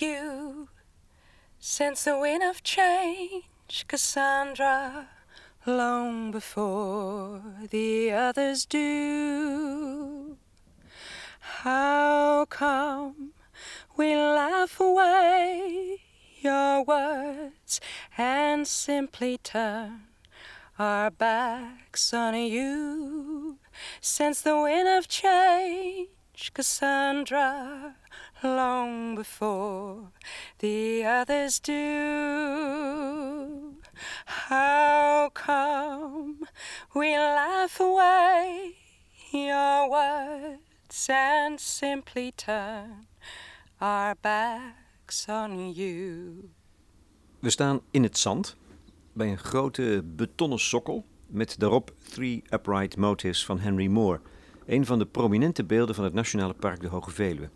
you. Since the wind of change, Cassandra, long before the others do. How come we laugh away your words and simply turn our backs on you? Since the wind of change, Cassandra, long before the others do. How come we laugh away your words and simply turn our backs on you? We staan in het zand bij een grote betonnen sokkel met daarop Three Upright Motives van Henry Moore, een van de prominente beelden van het Nationale Park de Hoge Veluwe.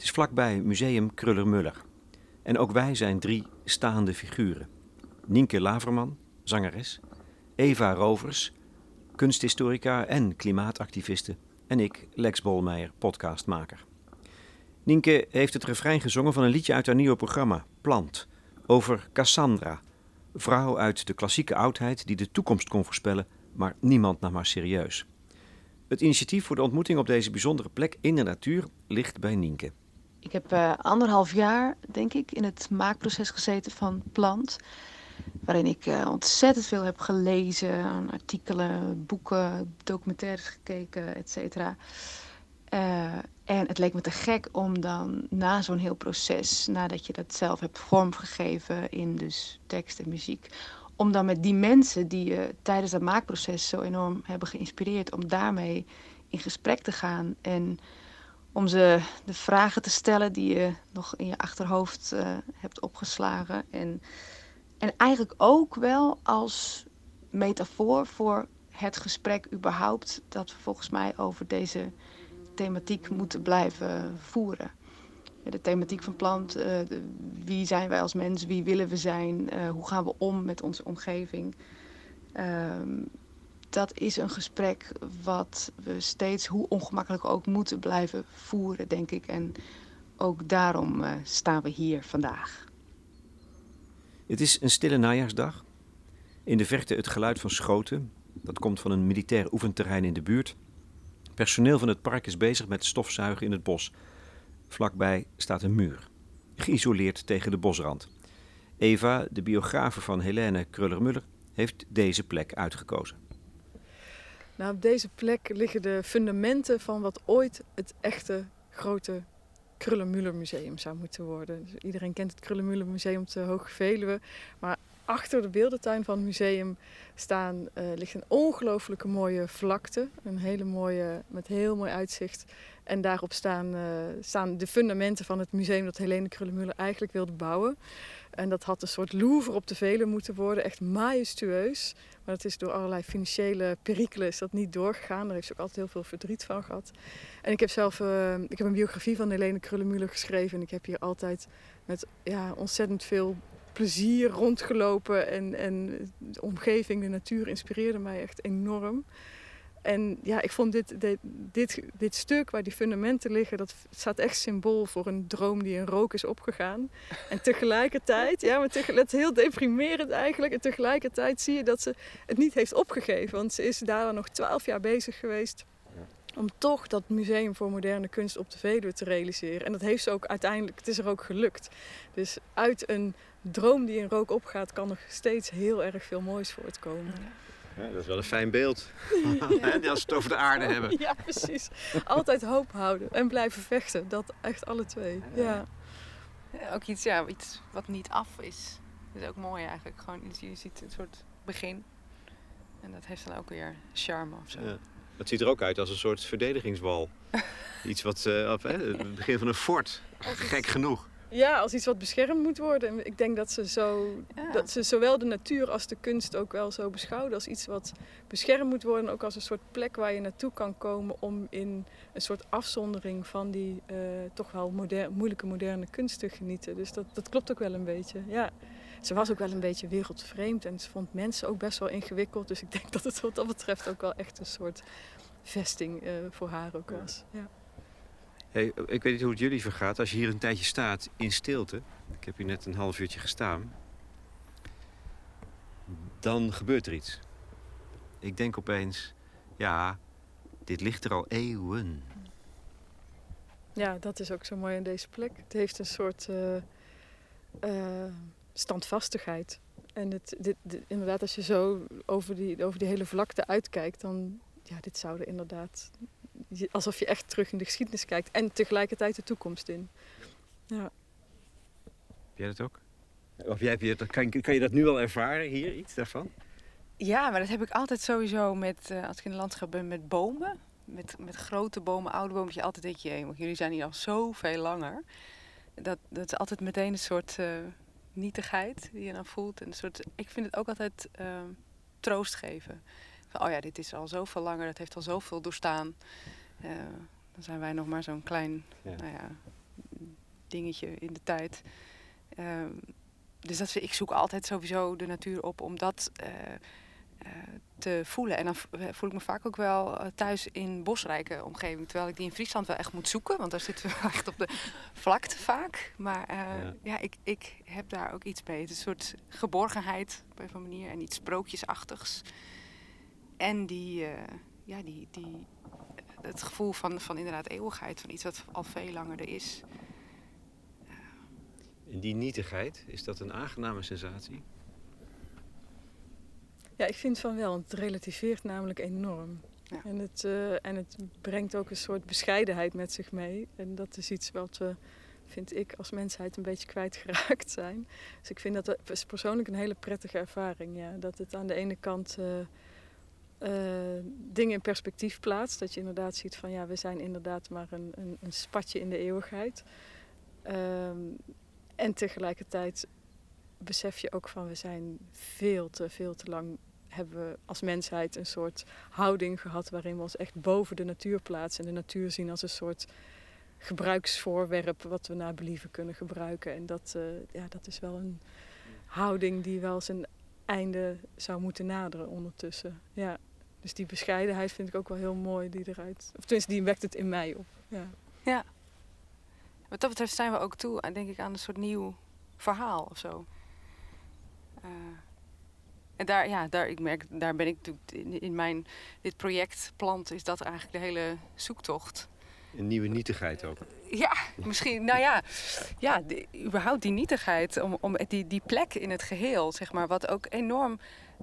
Het is vlakbij Museum Kruller-Muller. En ook wij zijn drie staande figuren. Nienke Laverman, zangeres, Eva Rovers, kunsthistorica en klimaatactiviste en ik, Lex Bolmeijer, podcastmaker. Nienke heeft het refrein gezongen van een liedje uit haar nieuwe programma, Plant, over Cassandra, vrouw uit de klassieke oudheid die de toekomst kon voorspellen, maar niemand nam haar serieus. Het initiatief voor de ontmoeting op deze bijzondere plek in de natuur ligt bij Nienke. Ik heb uh, anderhalf jaar, denk ik, in het maakproces gezeten van Plant. Waarin ik uh, ontzettend veel heb gelezen, artikelen, boeken, documentaires gekeken, et cetera. Uh, en het leek me te gek om dan na zo'n heel proces, nadat je dat zelf hebt vormgegeven in dus tekst en muziek, om dan met die mensen die je tijdens dat maakproces zo enorm hebben geïnspireerd, om daarmee in gesprek te gaan en om ze de vragen te stellen die je nog in je achterhoofd uh, hebt opgeslagen. En, en eigenlijk ook wel als metafoor voor het gesprek überhaupt dat we volgens mij over deze thematiek moeten blijven voeren. De thematiek van plant, de, wie zijn wij als mens, wie willen we zijn, uh, hoe gaan we om met onze omgeving. Uh, dat is een gesprek wat we steeds, hoe ongemakkelijk ook, moeten blijven voeren, denk ik. En ook daarom uh, staan we hier vandaag. Het is een stille najaarsdag. In de verte het geluid van schoten. Dat komt van een militair oefenterrein in de buurt. Personeel van het park is bezig met stofzuigen in het bos. Vlakbij staat een muur, geïsoleerd tegen de bosrand. Eva, de biografe van Helene Kruller-Muller, heeft deze plek uitgekozen. Nou, op deze plek liggen de fundamenten van wat ooit het echte grote Kruller-Müller Museum zou moeten worden. Dus iedereen kent het Kruller-Müller Museum te Hoge Veluwe. Maar achter de beeldentuin van het museum staan, uh, ligt een ongelooflijke mooie vlakte. Een hele mooie, met heel mooi uitzicht. En daarop staan, uh, staan de fundamenten van het museum dat Helene Kruller-Müller eigenlijk wilde bouwen. En dat had een soort Louvre op de Veluwe moeten worden, echt majestueus. Maar dat is door allerlei financiële perikelen is dat niet doorgegaan. Daar heeft ze ook altijd heel veel verdriet van gehad. En ik heb zelf uh, ik heb een biografie van Helene Kruller-Müller geschreven. En ik heb hier altijd met ja, ontzettend veel plezier rondgelopen. En, en de omgeving, de natuur inspireerde mij echt enorm. En ja, ik vond dit, dit, dit, stuk waar die fundamenten liggen, dat staat echt symbool voor een droom die in rook is opgegaan. En tegelijkertijd, ja, maar tegelijk, heel deprimerend eigenlijk. En tegelijkertijd zie je dat ze het niet heeft opgegeven. Want ze is daar nog twaalf jaar bezig geweest om toch dat museum voor moderne kunst op de Veluwe te realiseren. En dat heeft ze ook uiteindelijk, het is er ook gelukt. Dus uit een droom die in rook opgaat, kan nog steeds heel erg veel moois voortkomen. Dat is wel een fijn beeld. Ja. Als we het over de aarde hebben. Ja, precies. Altijd hoop houden en blijven vechten. Dat echt alle twee. Ja. ja. Ook iets, ja, iets wat niet af is. Dat is ook mooi eigenlijk. Gewoon, je ziet een soort begin. En dat heeft dan ook weer charme of zo. Ja. Het ziet er ook uit als een soort verdedigingswal. iets wat, uh, op, het begin van een fort. Gek genoeg. Ja, als iets wat beschermd moet worden. Ik denk dat ze, zo, ja. dat ze zowel de natuur als de kunst ook wel zo beschouwen als iets wat beschermd moet worden. Ook als een soort plek waar je naartoe kan komen om in een soort afzondering van die uh, toch wel moder moeilijke moderne kunst te genieten. Dus dat, dat klopt ook wel een beetje. Ja. Ze was ook wel een beetje wereldvreemd en ze vond mensen ook best wel ingewikkeld. Dus ik denk dat het wat dat betreft ook wel echt een soort vesting uh, voor haar ook was. Ja. Hey, ik weet niet hoe het jullie vergaat. Als je hier een tijdje staat in stilte... ik heb hier net een half uurtje gestaan... dan gebeurt er iets. Ik denk opeens... ja, dit ligt er al eeuwen. Ja, dat is ook zo mooi aan deze plek. Het heeft een soort eh, eh, standvastigheid. En het, dit, inderdaad, als je zo over die, over die hele vlakte uitkijkt, dan ja, dit zou er inderdaad alsof je echt terug in de geschiedenis kijkt en tegelijkertijd de toekomst in. Ja. Heb jij dat ook? Of jij, heb je dat, kan, kan je dat nu al ervaren hier, iets daarvan? Ja, maar dat heb ik altijd sowieso met, eh, als ik in een landschap ben met bomen. Met, met grote bomen, oude bomen. dat Je altijd denk je, "Jee, want jullie zijn hier al zoveel langer. Dat, dat is altijd meteen een soort eh, nietigheid die je dan voelt. En een soort, ik vind het ook altijd eh, troost geven. Van, oh ja, dit is al zoveel langer, dat heeft al zoveel doorstaan. Dan zijn wij nog maar zo'n klein Ja. nou ja, dingetje in de tijd. Ehm, dus dat, ik zoek altijd sowieso de natuur op om dat eh, eh, te voelen. En dan eh, voel ik me vaak ook wel thuis in bosrijke omgeving. Terwijl ik die in Friesland wel echt moet zoeken. Want daar zitten we echt op de vlakte vaak. Maar Ja. ja, ik, ik heb daar ook iets mee. Het is een soort geborgenheid op een of andere manier. En iets sprookjesachtigs. En die, ja, die, die, het gevoel van, van inderdaad eeuwigheid. Van iets wat al veel langer er is. En die nietigheid, is dat een aangename sensatie? ja, ik vind van wel. want Het relativeert namelijk enorm. Ja. En, het, eh, en het brengt ook een soort bescheidenheid met zich mee. En dat is iets wat we, vind ik, als mensheid een beetje kwijtgeraakt zijn. Dus ik vind dat dat is persoonlijk een hele prettige ervaring. Ja. Dat het aan de ene kant eh, eh, dingen in perspectief plaatst. Dat je inderdaad ziet van ja, we zijn inderdaad maar een, een, een spatje in de eeuwigheid. Ehm, en tegelijkertijd besef je ook van we zijn veel te, veel te lang hebben we als mensheid een soort houding gehad waarin we ons echt boven de natuur plaatsen en de natuur zien als een soort gebruiksvoorwerp wat we naar believen kunnen gebruiken. En dat, eh, ja, dat is wel een houding die wel zijn einde zou moeten naderen ondertussen. Ja. Dus die bescheidenheid vind ik ook wel heel mooi die eruit. Of tenminste, die wekt het in mij op. Ja. Wat dat betreft zijn we ook toe, aan, denk ik, aan een soort nieuw verhaal of zo. Eh, en daar, ja, daar, ik merk, daar ben ik natuurlijk in, in mijn, dit project plant, is dat eigenlijk de hele zoektocht. Een nieuwe nietigheid ook. Ja, misschien, nou ja, ja überhaupt die nietigheid, om, om die, die plek in het geheel, zeg maar, wat ook enorm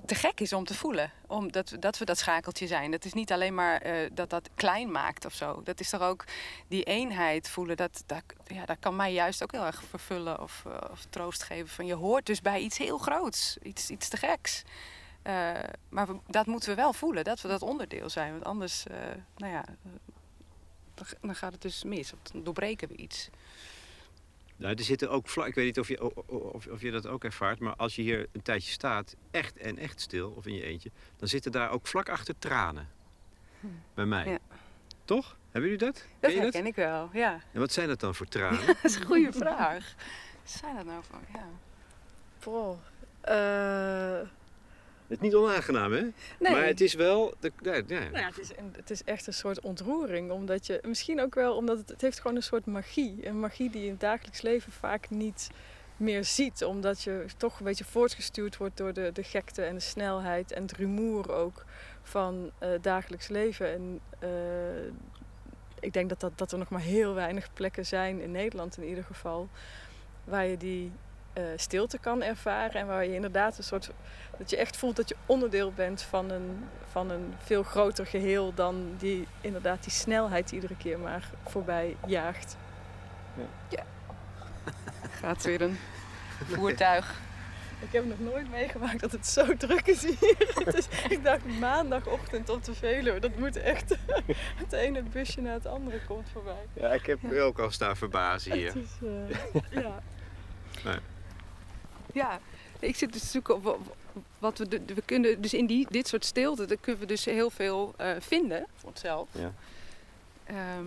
te gek is om te voelen. Omdat we, dat we dat schakeltje zijn. Dat is niet alleen maar eh, dat dat klein maakt of zo. Dat is toch ook die eenheid voelen. Dat, dat, ja, dat kan mij juist ook heel erg vervullen of, eh, of troost geven. Van je hoort dus bij iets heel groots, iets, iets te geks. Eh, maar dat moeten we wel voelen, dat we dat onderdeel zijn. Want anders, nou ja, dan, gaat het dus mis. Dan doorbreken we iets. Nou, er zitten ook vlak. Ik weet niet of je, of, of je dat ook ervaart, maar als je hier een tijdje staat, echt en echt stil, of in je eentje, dan zitten daar ook vlak achter tranen. Bij mij. Ja. Toch? Hebben jullie dat? Dat Ken dat? ik wel, ja. En wat zijn dat dan voor tranen? Dat is een goede vraag. Wat zijn dat nou voor? Ja. Vooral. eh, Het is niet onaangenaam, hè? Nee. Maar het is wel. De, ja, ja. Nou ja, het is, een- het is echt een soort ontroering. Omdat je, misschien ook wel omdat het, het heeft gewoon een soort magie. Een magie die je in het dagelijks leven vaak niet meer ziet. Omdat je toch een beetje voortgestuurd wordt door de, de gekte en de snelheid en het rumoer ook van eh dagelijks leven. En eh, ik denk dat, dat, dat er nog maar heel weinig plekken zijn, in Nederland in ieder geval, waar je die eh, stilte kan ervaren. En waar je inderdaad een soort dat je echt voelt dat je onderdeel bent van een, van een veel groter geheel dan die, inderdaad die snelheid die iedere keer maar voorbij jaagt. Gaat weer een voertuig. Ik heb nog nooit meegemaakt dat het zo druk is hier. Is, ik dacht maandagochtend op de Veluwe. Dat moet echt het ene busje na het andere komt voorbij. Ja, ik heb ook al staan verbazen hier. Het is, eh, ja. Ja, ik zit dus te zoeken op wa- wat we... We kunnen dus in die, dit soort stilte, daar kunnen we dus heel veel eh, vinden voor onszelf. Ja. Ehm,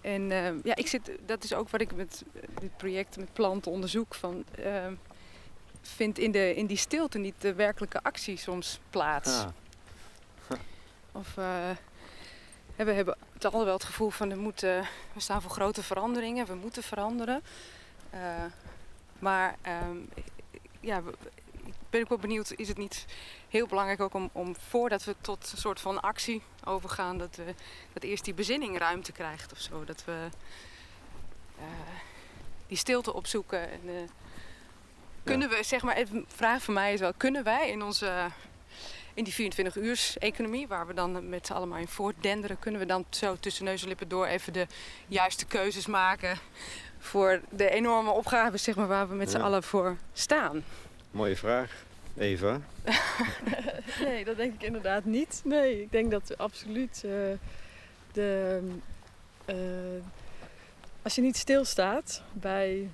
en ehm, ja, ik zit, dat is ook wat ik met eh, dit project met planten onderzoek. Van, ehm, vindt in, de, in die stilte niet de werkelijke actie soms plaats. Ah, Of, eh, we hebben het al wel het gevoel van we, moeten, we staan voor grote veranderingen, we moeten veranderen. Maar ehm, ja, ik ben ook wel benieuwd, is het niet heel belangrijk ook om, om voordat we tot een soort van actie overgaan, dat, we, dat eerst die bezinning ruimte krijgt of zo. Dat we uh, die stilte opzoeken. En, uh, kunnen we, zeg maar, even, vraag van mij is wel, kunnen wij in onze in die 24 uurs economie, waar we dan met z'n allemaal in voortdenderen, kunnen we dan zo tussen neus en lippen door even de juiste keuzes maken voor de enorme opgaves zeg maar, waar we met z'n allen voor staan? Mooie vraag. Eva? nee, dat denk ik inderdaad niet. Nee, ik denk dat we absoluut uh, de. Uh, als je niet stilstaat bij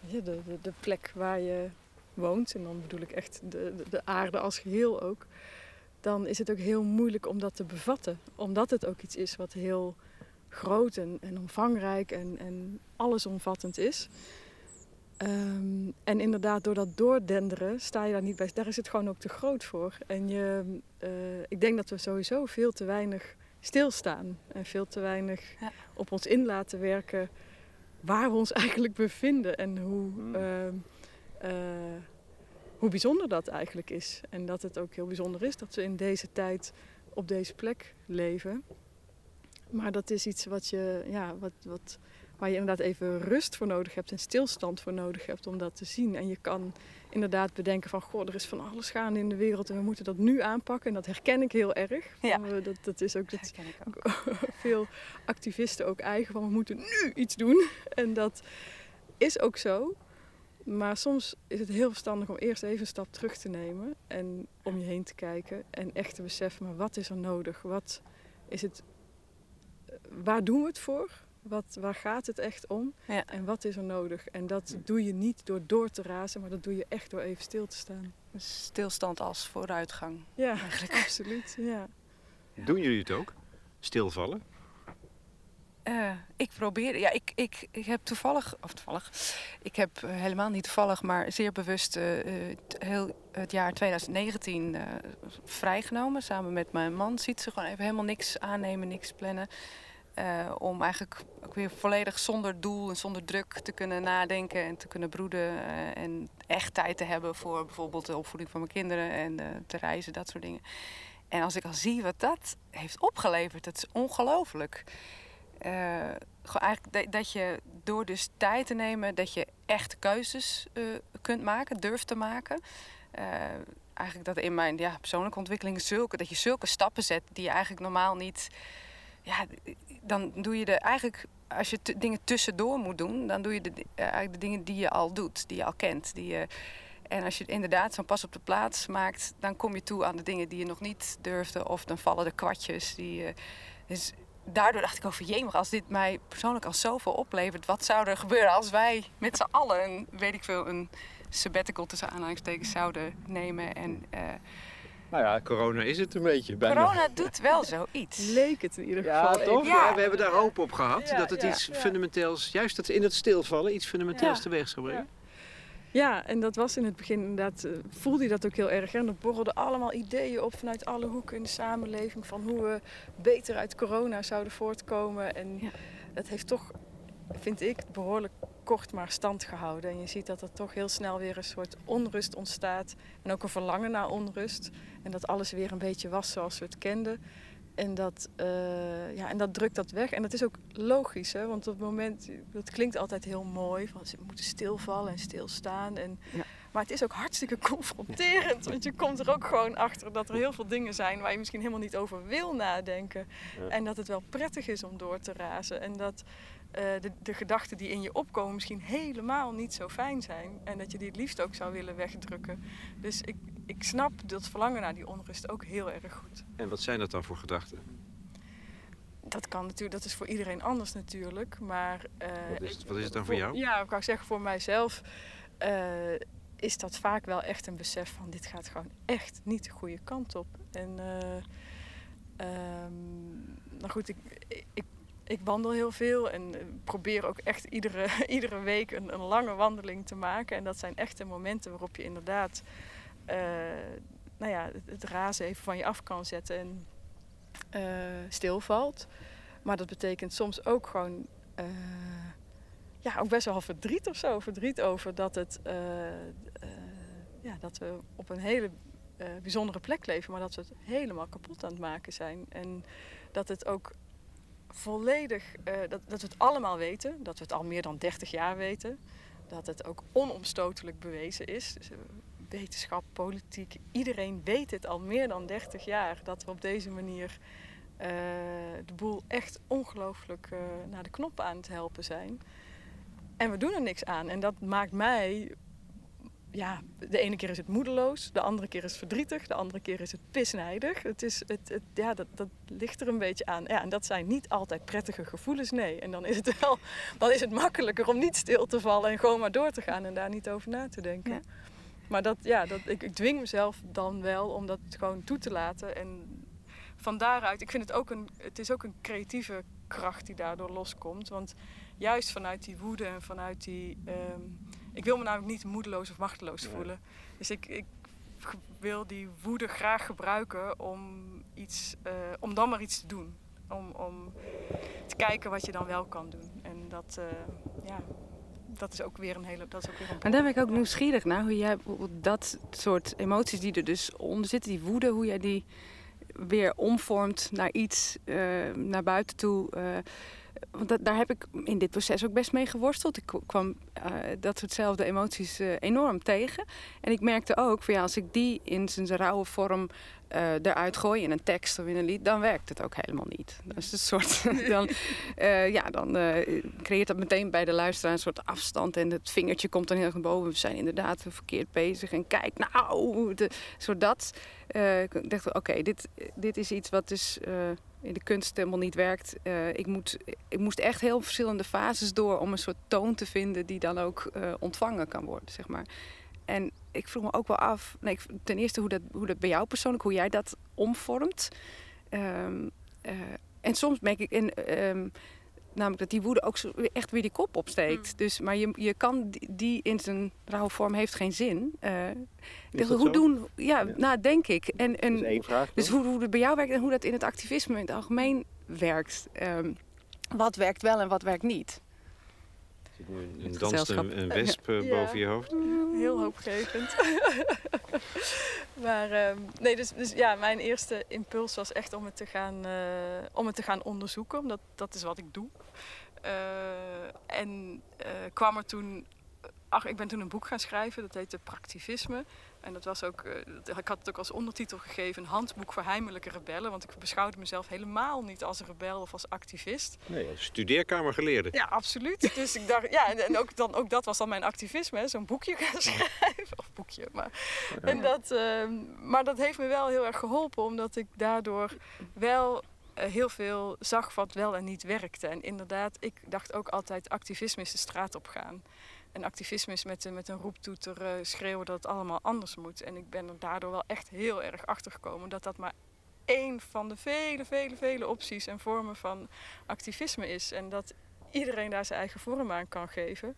ja, de, de, de, plek waar je woont, en dan bedoel ik echt de, de, de, aarde als geheel ook, dan is het ook heel moeilijk om dat te bevatten. Omdat het ook iets is wat heel groot en, en omvangrijk en, en allesomvattend is. Um, en inderdaad, door dat doordenderen sta je daar niet bij. Daar is het gewoon ook te groot voor. En je, uh, ik denk dat we sowieso veel te weinig stilstaan. En veel te weinig ja. op ons in laten werken waar we ons eigenlijk bevinden. En hoe, uh, uh, hoe bijzonder dat eigenlijk is. En dat het ook heel bijzonder is dat we in deze tijd op deze plek leven. Maar dat is iets wat je, ja, wat, wat, waar je inderdaad even rust voor nodig hebt en stilstand voor nodig hebt om dat te zien. En je kan inderdaad bedenken van, goh, er is van alles gaande in de wereld en we moeten dat nu aanpakken. En dat herken ik heel erg. Ja. Dat, dat is ook, dat ook. veel activisten ook eigen van, we moeten nu iets doen. En dat is ook zo. Maar soms is het heel verstandig om eerst even een stap terug te nemen en om je heen te kijken en echt te beseffen, maar wat is er nodig? Wat is het waar doen we het voor? Wat, waar gaat het echt om? Ja. En wat is er nodig? En dat doe je niet door door te razen, maar dat doe je echt door even stil te staan. Dus stilstand als vooruitgang. Ja, eigenlijk. absoluut. Ja. Doen jullie het ook? Stilvallen? Uh, ik probeer, ja, ik, ik, ik heb toevallig, of toevallig, ik heb uh, helemaal niet toevallig, maar zeer bewust uh, heel het jaar 2019 vrijgenomen. Samen met mijn man ziet ze gewoon even helemaal niks aannemen, niks plannen. Om eigenlijk ook weer volledig zonder doel en zonder druk te kunnen nadenken en te kunnen broeden. en echt tijd te hebben voor bijvoorbeeld de opvoeding van mijn kinderen en te reizen, dat soort dingen. En als ik al zie wat dat heeft opgeleverd, dat is ongelooflijk. Eigenlijk dat je door dus tijd te nemen, dat je echt keuzes kunt maken, durft te maken. Eigenlijk dat in mijn ja, persoonlijke ontwikkeling zulke, dat je zulke stappen zet die je eigenlijk normaal niet. Ja, dan doe je de eigenlijk, als je dingen tussendoor moet doen, dan doe je de, eigenlijk de dingen die je al doet, die je al kent. Die en als je inderdaad zo'n pas op de plaats maakt, dan kom je toe aan de dingen die je nog niet durfde, of dan vallen de kwartjes. Die, dus daardoor dacht ik over jemig, als dit mij persoonlijk al zoveel oplevert, wat zou er gebeuren als wij met z'n allen een, weet ik veel, een sabbatical tussen aanhalingstekens zouden nemen en... Uh, nou ja, corona is het een beetje. Bijna. Corona doet wel zoiets. Leek het in ieder geval. Ja, toch? Ja. we hebben daar hoop op gehad. dat het iets fundamenteels, juist dat in het stilvallen, iets fundamenteels teweeg zou brengen. Ja, en dat was in het begin inderdaad, uh, voelde je dat ook heel erg. En er borrelden allemaal ideeën op vanuit alle hoeken in de samenleving van hoe we beter uit corona zouden voortkomen. En ja. dat heeft toch, vind ik, behoorlijk kort maar stand gehouden. En je ziet dat er toch heel snel weer een soort onrust ontstaat. En ook een verlangen naar onrust. En dat alles weer een beetje was zoals we het kenden. En dat, uh, ja, en dat drukt dat weg. En dat is ook logisch, hè? want op het moment, dat klinkt altijd heel mooi, van ze moeten stilvallen en stilstaan. En, ja. Maar het is ook hartstikke confronterend, want je komt er ook gewoon achter dat er heel veel dingen zijn waar je misschien helemaal niet over wil nadenken. Ja. En dat het wel prettig is om door te razen. En dat uh, de, de gedachten die in je opkomen misschien helemaal niet zo fijn zijn. En dat je die het liefst ook zou willen wegdrukken. Dus ik, ik snap dat verlangen naar die onrust ook heel erg goed. En wat zijn dat dan voor gedachten? Dat kan natuurlijk, dat is voor iedereen anders natuurlijk. Maar, uh, wat, is, wat is het dan voor, voor jou? Ja, ik wou zeggen voor mijzelf uh, is dat vaak wel echt een besef van dit gaat gewoon echt niet de goede kant op. En um, nou goed, ik, ik ik wandel heel veel en probeer ook echt iedere, iedere week een, een, lange wandeling te maken. En dat zijn echte momenten waarop je inderdaad uh, nou ja, het, razen even van je af kan zetten. En stilvalt. Maar dat betekent soms ook gewoon ja, ook best wel verdriet of zo. Verdriet over dat, het, ja, dat we op een hele bijzondere plek leven, maar dat we het helemaal kapot aan het maken zijn. En dat het ook volledig, dat, dat we het allemaal weten, dat we het al meer dan 30 jaar weten dat het ook onomstotelijk bewezen is. Dus, uh, wetenschap, politiek, iedereen weet het al meer dan 30 jaar dat we op deze manier uh, de boel echt ongelooflijk naar de knop aan het helpen zijn. En we doen er niks aan. En dat maakt mij ja, de ene keer is het moedeloos, de andere keer is het verdrietig, de andere keer is het pisnijdig. Het is, het, het, ja, dat, dat ligt er een beetje aan. Ja, en dat zijn niet altijd prettige gevoelens, nee. En dan is het wel dan is het makkelijker om niet stil te vallen en gewoon maar door te gaan en daar niet over na te denken. Ja. Maar dat, ja, dat, ik, ik dwing mezelf dan wel om dat gewoon toe te laten. En van daaruit, ik vind het ook een, het is ook een creatieve kracht die daardoor loskomt. Want juist vanuit die woede en vanuit die. Um, ik wil me namelijk niet moedeloos of machteloos voelen. Dus ik, ik wil die woede graag gebruiken om, iets, uh, om dan maar iets te doen. Om, om te kijken wat je dan wel kan doen. En dat, uh, ja, dat is ook weer een hele. Dat is ook weer een en daar ben ik ook nieuwsgierig naar hoe jij dat soort emoties die er dus onder zitten, die woede, hoe jij die weer omvormt naar iets uh, naar buiten toe. Want daar heb ik in dit proces ook best mee geworsteld. Ik kwam uh, dat soortzelfde emoties uh, enorm tegen. En ik merkte ook, ja, als ik die in zijn rauwe vorm uh, eruit gooi in een tekst of in een lied, dan werkt het ook helemaal niet. Dat is een soort. dan, ja, dan creëert dat meteen bij de luisteraar een soort afstand. En het vingertje komt dan heel erg boven. We zijn inderdaad verkeerd bezig. En kijk, nou, de, soort dat. ik dacht, oké, dit, dit is iets wat dus in de kunst helemaal niet werkt. Uh, ik, moet, ik moest echt heel verschillende fases door om een soort toon te vinden die dan ook uh, ontvangen kan worden, zeg maar. En ik vroeg me ook wel af, nee, ten eerste hoe dat, hoe dat bij jou persoonlijk, hoe jij dat omvormt. Um, uh, en soms merk ik, en, um, namelijk dat die woede ook zo echt weer die kop opsteekt. Mm. Dus, maar je, je kan die, die, in zijn rauwe vorm heeft geen zin. Uh, dus hoe zo? doen? Ja, ja, nou denk ik. En, en, dat is één vraag. Dus hoe, hoe het bij jou werkt en hoe dat in het activisme in het algemeen werkt. Um, wat werkt wel en wat werkt niet. Zit nu een danst een, een wesp uh, ja. boven je hoofd? Heel hoopgevend. maar um, nee, dus, dus ja, mijn eerste impuls was echt om het te gaan, uh, om het te gaan onderzoeken. Omdat dat is wat ik doe. Uh, en kwam er toen ach, ik ben toen een boek gaan schrijven, dat heette Praktivisme. En dat was ook, uh, ik had het ook als ondertitel gegeven, een handboek voor heimelijke rebellen. Want ik beschouwde mezelf helemaal niet als rebel of als activist. Nee, als studeerkamergeleerde. Ja, absoluut. dus ik dacht, ja, en ook, dan, ook dat was dan mijn activisme, zo'n boekje gaan schrijven. Of boekje, maar. Ja. En dat, uh, maar dat heeft me wel heel erg geholpen, omdat ik daardoor wel heel veel zag wat wel en niet werkte. En inderdaad, ik dacht ook altijd, activisme is de straat op gaan. En activisme is met, met een roeptoeter uh, schreeuwen dat het allemaal anders moet. En ik ben er daardoor wel echt heel erg achter gekomen dat dat maar één van de vele, vele, vele opties en vormen van activisme is. En dat iedereen daar zijn eigen vorm aan kan geven.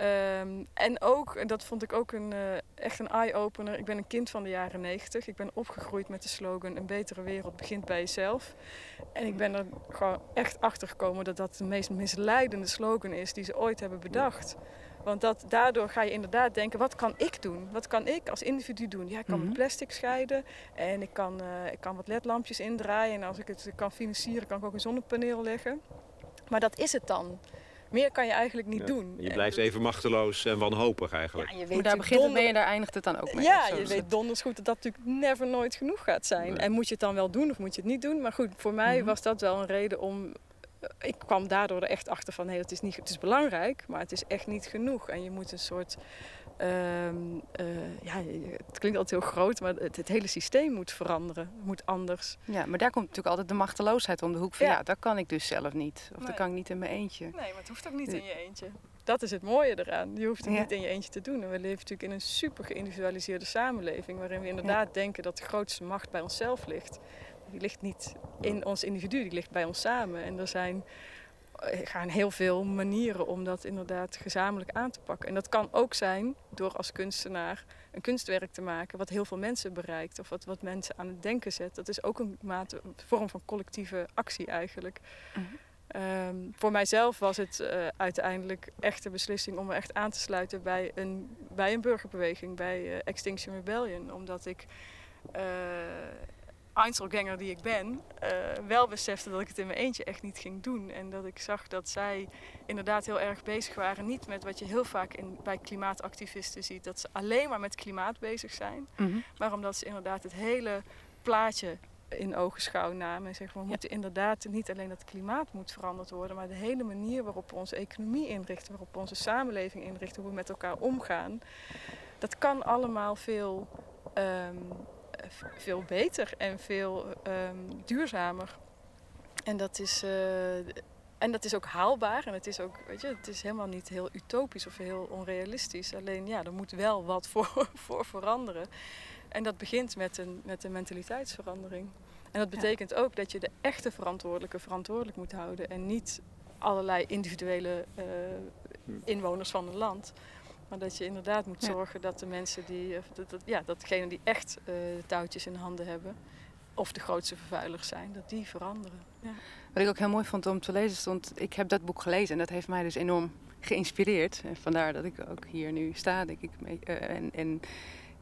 Um, en ook, dat vond ik ook een, uh, echt een eye-opener. Ik ben een kind van de jaren 90. Ik ben opgegroeid met de slogan: Een betere wereld begint bij jezelf. En ik ben er gewoon echt achter gekomen dat dat de meest misleidende slogan is die ze ooit hebben bedacht. Want dat, daardoor ga je inderdaad denken: wat kan ik doen? Wat kan ik als individu doen? Ja, ik kan mm -hmm. plastic scheiden en ik kan, uh, ik kan wat ledlampjes indraaien. En als ik het kan financieren, kan ik ook een zonnepaneel leggen. Maar dat is het dan. Meer kan je eigenlijk niet ja. doen. Je blijft even machteloos en wanhopig eigenlijk. Ja, je weet maar daar begint het mee en daar eindigt het dan ook mee. Ja, je weet donders goed dat dat natuurlijk never nooit genoeg gaat zijn. Nee. En moet je het dan wel doen of moet je het niet doen? Maar goed, voor mij mm -hmm. was dat wel een reden om... Ik kwam daardoor er echt achter van, hé, hey, het, is niet, het is belangrijk, maar het is echt niet genoeg. En je moet een soort... Um, uh, ja, het klinkt altijd heel groot, maar het, het, hele systeem moet veranderen, moet anders. Ja, maar daar komt natuurlijk altijd de machteloosheid om de hoek van ja, ja dat kan ik dus zelf niet. Of nee. dat kan ik niet in mijn eentje. Nee, maar het hoeft ook niet in je eentje. Dat is het mooie eraan. Je hoeft het ja. niet in je eentje te doen. En we leven natuurlijk in een super geïndividualiseerde samenleving, waarin we inderdaad ja. denken dat de grootste macht bij onszelf ligt. Die ligt niet in ons individu, die ligt bij ons samen. En er zijn gaan heel veel manieren om dat inderdaad gezamenlijk aan te pakken. En dat kan ook zijn door als kunstenaar een kunstwerk te maken wat heel veel mensen bereikt of wat, wat mensen aan het denken zet. Dat is ook een, mate, een vorm van collectieve actie eigenlijk. Mhm. Ehm, voor mijzelf was het uh, uiteindelijk echt de beslissing om me echt aan te sluiten bij een, bij een burgerbeweging, bij uh, Extinction Rebellion. Omdat ik uh, Einzelganger die ik ben, wel besefte dat ik het in mijn eentje echt niet ging doen. En dat ik zag dat zij inderdaad heel erg bezig waren. Niet met wat je heel vaak in, bij klimaatactivisten ziet, dat ze alleen maar met klimaat bezig zijn. Mhm. Maar omdat ze inderdaad het hele plaatje in ogenschouw namen. En zeggen we moeten inderdaad niet alleen dat klimaat moet veranderd worden, maar de hele manier waarop we onze economie inrichten, waarop we onze samenleving inrichten, hoe we met elkaar omgaan. Dat kan allemaal veel, um, veel beter en veel um, duurzamer. En dat is. Uh, en dat is ook haalbaar en het is ook, weet je, het is helemaal niet heel utopisch of heel onrealistisch. Alleen ja, er moet wel wat voor, voor veranderen. En dat begint met een, met een mentaliteitsverandering. En dat betekent ook dat je de echte verantwoordelijke verantwoordelijk moet houden en niet allerlei individuele uh, inwoners van een land. Maar dat je inderdaad moet zorgen dat de mensen die, dat, dat, ja, dat degenen die echt uh, de touwtjes in handen hebben, of de grootste vervuilers zijn, dat die veranderen. Ja. Wat ik ook heel mooi vond om te lezen stond, ik heb dat boek gelezen en dat heeft mij dus enorm geïnspireerd. En vandaar dat ik ook hier nu sta, denk ik. Uh, en, en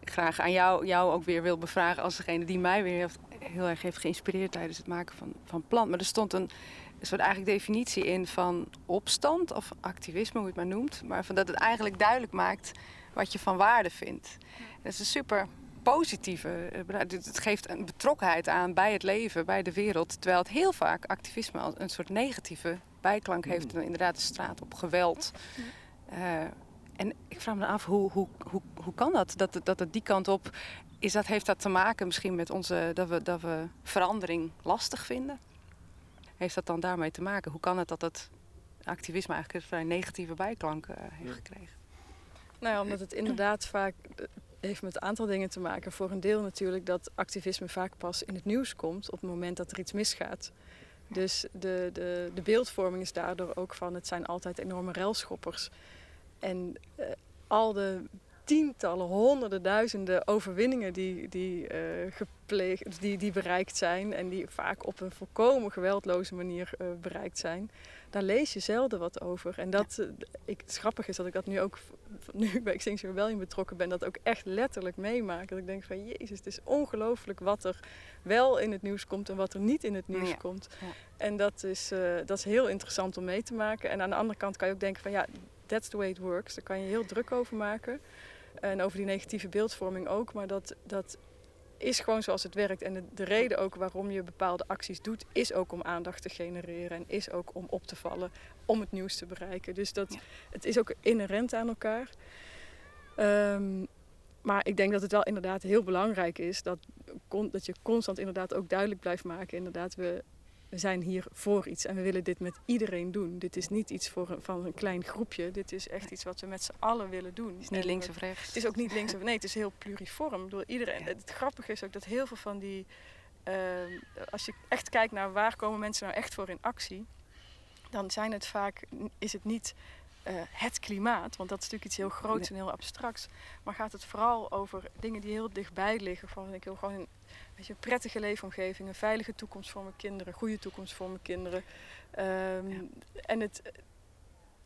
graag aan jou, jou ook weer wil bevragen als degene die mij weer heeft, heel erg heeft geïnspireerd tijdens het maken van, van plant. Maar er stond een, een soort eigenlijk definitie in van opstand of activisme, hoe je het maar noemt. Maar van dat het eigenlijk duidelijk maakt wat je van waarde vindt. Dat is een super positieve. Het geeft een betrokkenheid aan bij het leven, bij de wereld. Terwijl het heel vaak activisme als een soort negatieve bijklank heeft. En inderdaad de straat op geweld. Uh, en ik vraag me af, hoe, hoe, hoe, hoe kan dat? Dat, dat het die kant op is. Dat, heeft dat te maken misschien met onze, dat, we, dat we verandering lastig vinden? Heeft dat dan daarmee te maken? Hoe kan het dat het activisme eigenlijk een vrij negatieve bijklank uh, heeft gekregen? Nou ja, omdat het inderdaad vaak heeft met een aantal dingen te maken. Voor een deel natuurlijk dat activisme vaak pas in het nieuws komt op het moment dat er iets misgaat. Dus de, de, de beeldvorming is daardoor ook van het zijn altijd enorme relschoppers. En uh, al de tientallen, honderden, duizenden overwinningen die, die, uh, gepleegd, die, die bereikt zijn en die vaak op een volkomen geweldloze manier uh, bereikt zijn, daar lees je zelden wat over. En dat, ik, het grappige is dat ik dat nu ook, nu ik bij Extinction Rebellion betrokken ben, dat ook echt letterlijk meemaak. Dat ik denk van, jezus, het is ongelooflijk wat er wel in het nieuws komt en wat er niet in het nieuws Ja. komt. Ja. En dat is, dat is heel interessant om mee te maken. En aan de andere kant kan je ook denken van, ja, that's the way it works. Daar kan je heel druk over maken. En over die negatieve beeldvorming ook. Maar dat, dat is gewoon zoals het werkt. En de, de, reden ook waarom je bepaalde acties doet, is ook om aandacht te genereren. En is ook om op te vallen, om het nieuws te bereiken. Dus dat, Ja. het is ook inherent aan elkaar. Ehm, maar ik denk dat het wel inderdaad heel belangrijk is dat, dat je constant inderdaad ook duidelijk blijft maken. Inderdaad, we, we zijn hier voor iets en we willen dit met iedereen doen. Dit is niet iets voor een, van een klein groepje. Dit is echt iets wat we met z'n allen willen doen. Het is niet En links of rechts. het is ook niet links of nee, het is heel pluriform. Bedoel, iedereen, Ja. Het grappige is ook dat heel veel van die. ehm, als je echt kijkt naar waar komen mensen nou echt voor in actie, dan zijn het vaak, is het niet eh, het klimaat, want dat is natuurlijk iets heel groots en heel abstracts. Maar gaat het vooral over dingen die heel dichtbij liggen. Van, ik wil gewoon een, weet je, een prettige leefomgeving, een veilige toekomst voor mijn kinderen, een goede toekomst voor mijn kinderen. Ehm, en het,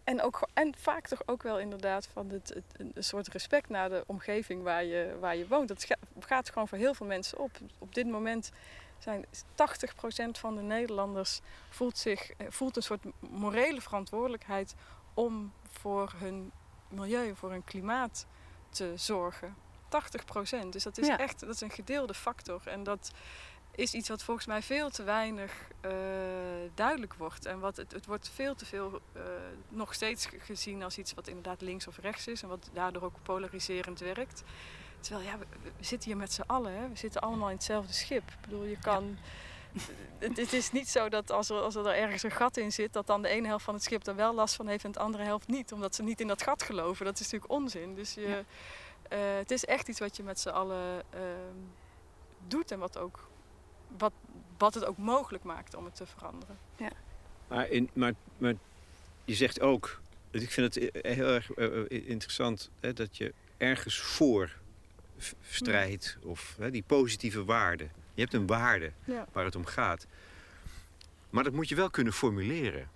en, ook, en vaak toch ook wel inderdaad van het, het, een soort respect naar de omgeving waar je, waar je woont. Dat ga- gaat gewoon voor heel veel mensen op. Op dit moment zijn 80% van de Nederlanders voelt, zich, eh, voelt een soort morele verantwoordelijkheid om voor hun milieu, voor hun klimaat te zorgen. 80%. Dus dat is Ja. echt dat is een gedeelde factor. En dat is iets wat volgens mij veel te weinig eh, duidelijk wordt. En wat het, het wordt veel te veel eh, nog steeds ge- gezien als iets wat inderdaad links of rechts is. En wat daardoor ook polariserend werkt. Terwijl ja, we, we zitten hier met z'n allen. Hè? We zitten allemaal in hetzelfde schip. Ik bedoel, je kan... Het, het is niet zo dat als er, als er ergens een gat in zit, dat dan de ene helft van het schip er wel last van heeft en de andere helft niet. Omdat ze niet in dat gat geloven. Dat is natuurlijk onzin. Dus je, eh, het is echt iets wat je met z'n allen ehm, doet en wat, ook, wat, wat het ook mogelijk maakt om het te veranderen. Maar, in, maar, maar je zegt ook, ik vind het heel erg uh, interessant hè, dat je ergens voor strijdt of hè, die positieve waarde. Je hebt een waarde Ja. waar het om gaat. Maar dat moet je wel kunnen formuleren.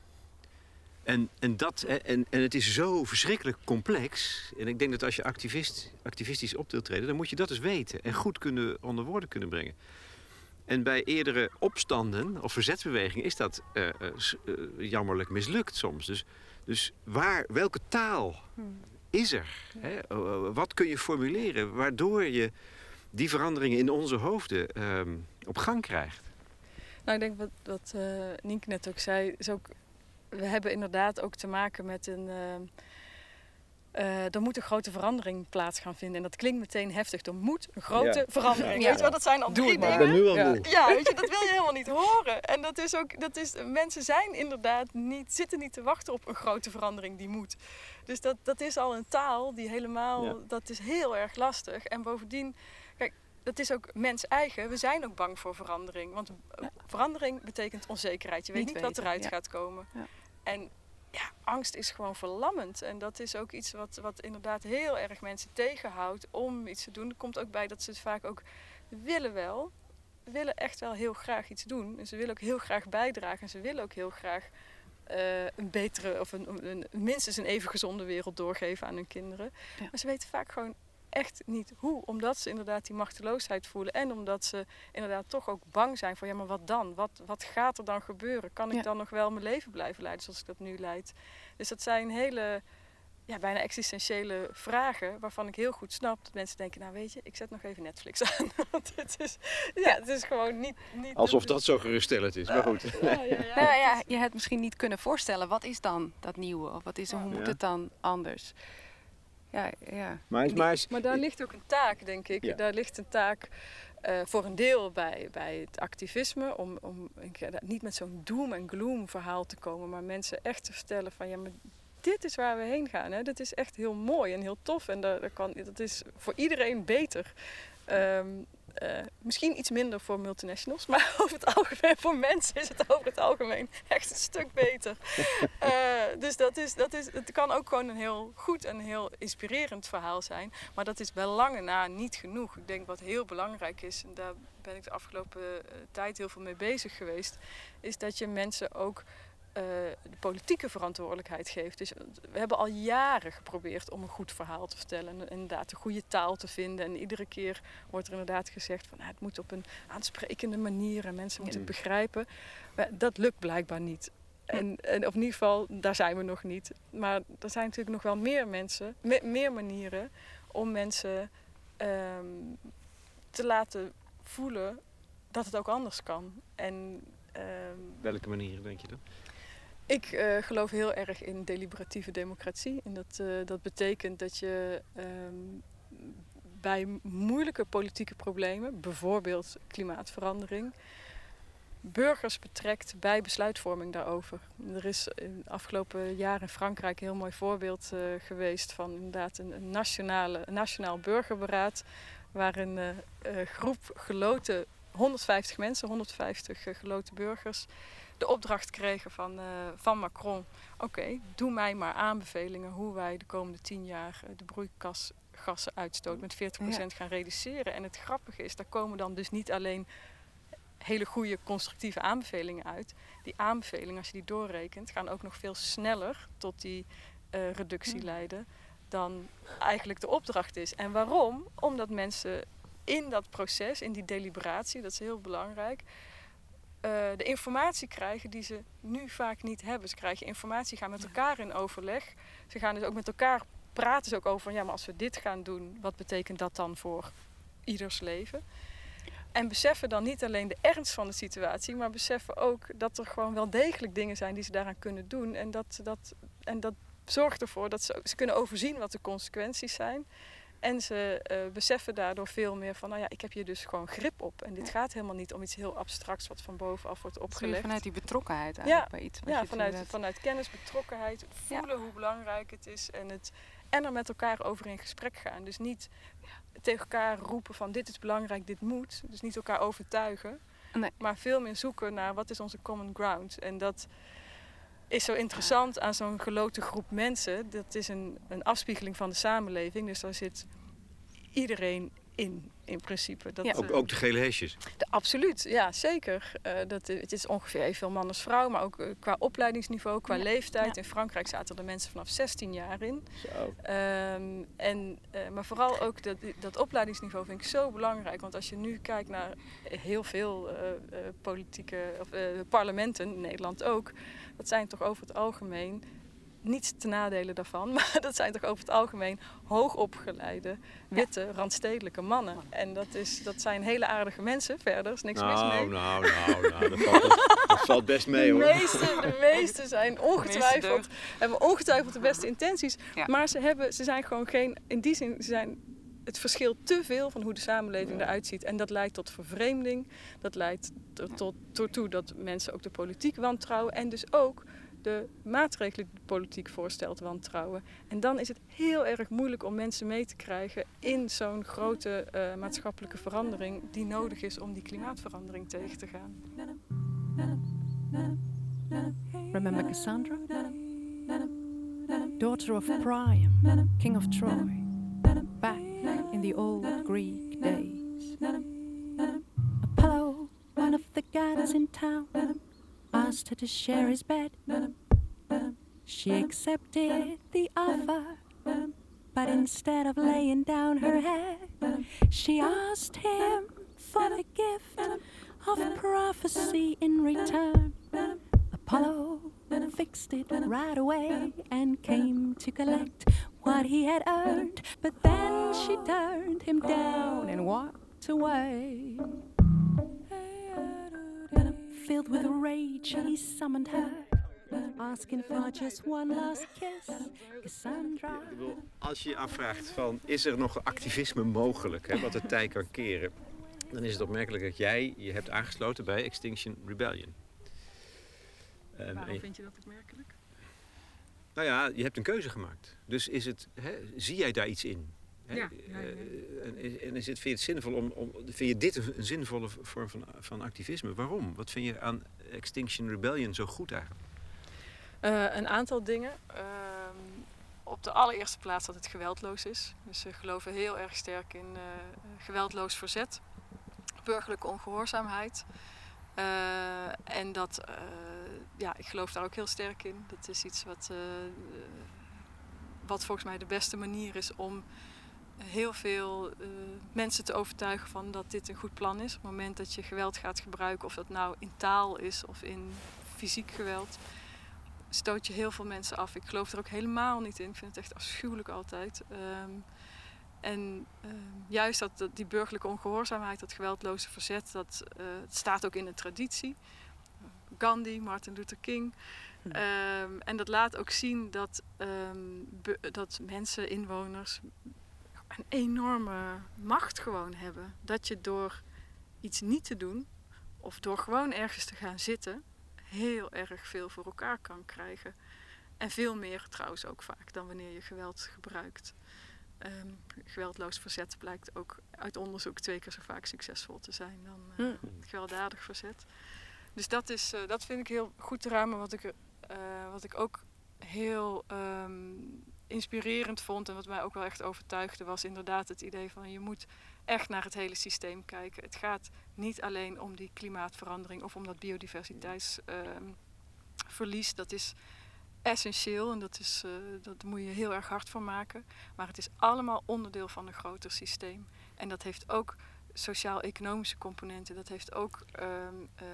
En, en, dat, en, en het is zo verschrikkelijk complex. En ik denk dat als je activist, activistisch op wilt treden, dan moet je dat eens weten. En goed kunnen, onder woorden kunnen brengen. En bij eerdere opstanden of verzetsbewegingen is dat eh, eh, eh, jammerlijk mislukt soms. Dus, dus waar, welke taal is er? Hè? Wat kun je formuleren waardoor je die veranderingen in onze hoofden ehm, op gang krijgt? Nou, ik denk wat, wat eh Nienke net ook zei, is ook, we hebben inderdaad ook te maken met een. eh, er moet een grote verandering plaats gaan vinden. En dat klinkt meteen heftig. Er moet een grote Ja. verandering. Ja. Weet je wel, dat zijn al Doe drie het maar. dingen. nu al Ja. moe. Ja, weet je, dat wil je helemaal niet horen. En dat is ook, dat is, mensen zijn inderdaad niet, zitten niet te wachten op een grote verandering die moet. Dus dat, dat is al een taal die helemaal, Ja. dat is heel erg lastig. En bovendien, dat is ook mens eigen. We zijn ook bang voor verandering. Want verandering betekent onzekerheid. Je weet Niet niet, wat eruit ja. gaat komen. Ja. En ja, angst is gewoon verlammend. En dat is ook iets wat, wat inderdaad heel erg mensen tegenhoudt om iets te doen. Er komt ook bij dat ze het vaak ook willen wel. willen echt wel heel graag iets doen. En ze willen ook heel graag bijdragen. En ze willen ook heel graag eh, een betere of een, een, minstens een even gezonde wereld doorgeven aan hun kinderen. Maar ze weten vaak gewoon echt niet hoe. Omdat ze inderdaad die machteloosheid voelen. En omdat ze inderdaad toch ook bang zijn voor ja, maar wat dan? Wat, wat gaat er dan gebeuren? Kan ik Ja. dan nog wel mijn leven blijven leiden zoals ik dat nu leid? Dus dat zijn hele ja, bijna existentiële vragen waarvan ik heel goed snap dat mensen denken, nou weet je, ik zet nog even Netflix aan. Want het is, ja, het is gewoon niet... niet Alsof dat zo geruststellend is, maar goed. Ja, ja, ja. Nou ja, je het misschien niet kunnen voorstellen. Wat is dan dat nieuwe? Of wat is, hoe moet het dan anders? Ja, ja. Maar, is- maar is- Maar daar ligt ook een taak, denk ik. Ja. Daar ligt een taak eh, voor een deel bij, bij het activisme. Om, om niet met zo'n doom en gloom verhaal te komen. Maar mensen echt te vertellen van ja, maar dit is waar we heen gaan. Hè. Dit is echt heel mooi en heel tof. En dat, dat, kan, dat is voor iedereen beter. Ehm, eh, misschien iets minder voor multinationals, maar over het algemeen voor mensen is het over het algemeen echt een stuk beter. Eh, dus dat is, dat is, het kan ook gewoon een heel goed en heel inspirerend verhaal zijn. Maar dat is bij lange na niet genoeg. Ik denk wat heel belangrijk is, en daar ben ik de afgelopen eh, tijd heel veel mee bezig geweest, is dat je mensen ook eh, de politieke verantwoordelijkheid geeft. Dus we hebben al jaren geprobeerd om een goed verhaal te vertellen. En inderdaad de goede taal te vinden. En iedere keer wordt er inderdaad gezegd van nou, het moet op een aansprekende manier en mensen moeten het begrijpen. Maar dat lukt blijkbaar niet. En, en in ieder geval, daar zijn we nog niet. Maar er zijn natuurlijk nog wel meer mensen, me- meer manieren om mensen ehm, te laten voelen dat het ook anders kan. En ehm, Welke manieren denk je dan? Ik eh, geloof heel erg in deliberatieve democratie. En dat, eh, dat betekent dat je ehm, bij moeilijke politieke problemen, bijvoorbeeld klimaatverandering, burgers betrekt bij besluitvorming daarover. Er is in afgelopen jaren in Frankrijk een heel mooi voorbeeld eh, geweest van inderdaad een, nationale, een nationaal burgerberaad, waar een groep geloten, 150 mensen, 150 eh, geloten burgers, de opdracht kregen van, eh, van Macron: oké, doe mij maar aanbevelingen hoe wij de komende tien jaar eh, de broeikasgassenuitstoot met 40% gaan reduceren. En het grappige is, daar komen dan dus niet alleen hele goede constructieve aanbevelingen uit. Die aanbevelingen, als je die doorrekent, gaan ook nog veel sneller tot die eh, reductie leiden dan eigenlijk de opdracht is. En waarom? Omdat mensen in dat proces, in die deliberatie, dat is heel belangrijk, de informatie krijgen die ze nu vaak niet hebben. Ze krijgen informatie, gaan met elkaar in overleg. Ze gaan dus ook met elkaar praten ze ook over, ja, maar als we dit gaan doen, wat betekent dat dan voor ieders leven? En beseffen dan niet alleen de ernst van de situatie, maar beseffen ook dat er gewoon wel degelijk dingen zijn die ze daaraan kunnen doen. En dat, dat, en dat zorgt ervoor dat ze, ze kunnen overzien wat de consequenties zijn. En ze eh, beseffen daardoor veel meer van, nou ja, ik heb hier dus gewoon grip op. En dit gaat helemaal niet om iets heel abstracts wat van bovenaf wordt opgelegd. vanuit die betrokkenheid eigenlijk bij iets. wat Ja, je vanuit, vanuit kennis, betrokkenheid, voelen hoe belangrijk het is en, het, en er met elkaar over in gesprek gaan. Dus niet tegen elkaar roepen van dit is belangrijk, dit moet. Dus niet elkaar overtuigen, Nee. maar veel meer zoeken naar wat is onze common ground. En dat, is zo interessant aan zo'n geloten groep mensen? Dat is een, een afspiegeling van de samenleving. Dus daar zit iedereen in, in principe. Dat, Ja. Ook, eh, ook de gele hesjes. de- absoluut, ja, zeker. Eh, dat, het is ongeveer evenveel man als vrouw, maar ook eh, qua opleidingsniveau, qua Ja, leeftijd. ja. In Frankrijk zaten er mensen vanaf 16 jaar in. Zo. Ehm, en, eh, maar vooral ook dat, dat opleidingsniveau vind ik zo belangrijk. Want als je nu kijkt naar heel veel eh, eh, politieke of, eh, parlementen, in Nederland ook, dat zijn toch over het algemeen, niet te nadelen daarvan, maar dat zijn toch over het algemeen hoogopgeleide, witte, randstedelijke mannen. En dat, is, dat zijn hele aardige mensen, verder is niks mis mee. Nou, nou, nou, nou, dat valt, dat valt best mee de, meeste, de meeste zijn ongetwijfeld, hebben ongetwijfeld de beste intenties. Ja. Maar ze, hebben, ze zijn gewoon geen, in die zin, ze zijn het verschil te veel van hoe de samenleving eruit ziet. En dat leidt tot vervreemding. Dat leidt tot, tot, toe dat mensen ook de politiek wantrouwen. En dus ook de maatregelen die de politiek voorstelt wantrouwen. En dan is het heel erg moeilijk om mensen mee te krijgen in zo'n grote eh, maatschappelijke verandering die nodig is om die klimaatverandering tegen te gaan. Remember Cassandra? Daughter of Priam, king of Troy, back in the old Greek days. Apollo, one of the gods in town, asked her to share his bed. She accepted the offer, but instead of laying down her head, she asked him for the gift of prophecy in return. Apollo fixed it right away and came to collect what he had earned. But then she turned him down and walked away. Filled with rage, he summoned her, asking for just one last kiss. Cassandra. Ik bedoel, Als je je afvraagt van, is er nog activisme mogelijk, hè, wat de tij kan keren, dan is het opmerkelijk dat jij je hebt aangesloten bij Extinction Rebellion. Ehm, en Waarom je- vind je dat opmerkelijk? nou ja, je hebt een keuze gemaakt. Dus is het, hè, zie jij daar iets in? Hè? Ja, ja, ja. Eh, en, is- het, vind je het zinvol om, om, vind je dit een, zinvolle vorm van, van activisme? Waarom? Wat vind je aan Extinction Rebellion zo goed eigenlijk? Eh, een aantal dingen. Ehm, op de allereerste plaats dat het geweldloos is. Dus ze geloven heel erg sterk in eh, geweldloos verzet, burgerlijke ongehoorzaamheid. Eh, en dat, ja, ik geloof daar ook heel sterk in. Dat is iets wat, wat volgens mij de beste manier is om heel veel eh, mensen te overtuigen van dat dit een goed plan is. Op het moment dat je geweld gaat gebruiken, of dat nou in taal is of in fysiek geweld, stoot je heel veel mensen af. Ik geloof er ook helemaal niet in. Ik vind het echt afschuwelijk altijd. Ehm, en ehm, juist dat, dat, die burgerlijke ongehoorzaamheid, dat geweldloze verzet, dat eh, het staat ook in de traditie. Gandhi, Martin Luther King. Ehm, en dat laat ook zien dat, be- dat mensen, inwoners, een enorme macht gewoon hebben. Dat je door iets niet te doen, of door gewoon ergens te gaan zitten, heel erg veel voor elkaar kan krijgen. En veel meer trouwens ook vaak dan wanneer je geweld gebruikt. Ehm, geweldloos verzet blijkt ook uit onderzoek twee keer zo vaak succesvol te zijn dan eh, gewelddadig verzet. Dus dat, is, eh, dat vind ik heel goed te ramen. Wat ik, eh, wat ik ook heel ehm, inspirerend vond en wat mij ook wel echt overtuigde, was inderdaad het idee van je moet echt naar het hele systeem kijken. Het gaat niet alleen om die klimaatverandering of om dat biodiversiteitsverlies. dat is essentieel en dat, is, eh, dat moet je heel erg hard van maken. Maar het is allemaal onderdeel van een groter systeem. En dat heeft ook sociaal-economische componenten. Dat heeft ook ehm, eh,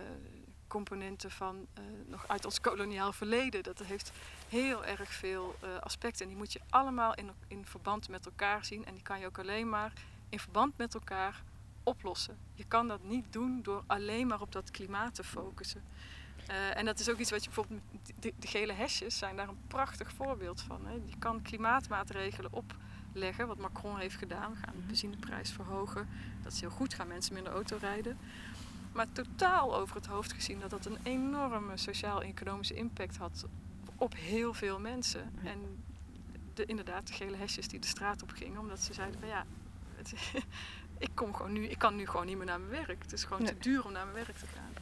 componenten van eh, nog uit ons koloniaal verleden. Dat heeft heel erg veel eh, aspecten. En die moet je allemaal in, in verband met elkaar zien. En die kan je ook alleen maar in verband met elkaar oplossen. Je kan dat niet doen door alleen maar op dat klimaat te focussen. Eh, en dat is ook iets wat je bijvoorbeeld, de gele hesjes zijn daar een prachtig voorbeeld van. Hè. Je kan klimaatmaatregelen opleggen, wat Macron heeft gedaan. We gaan de benzineprijs verhogen. Dat is heel goed, gaan mensen minder auto rijden. Maar totaal over het hoofd gezien dat dat een enorme sociaal-economische impact had op heel veel mensen. En de, inderdaad, de gele hesjes die de straat op gingen, omdat ze zeiden van ja, het, ik, kom gewoon nu, ik kan nu gewoon niet meer naar mijn werk. Het is gewoon te duur om naar mijn werk te gaan.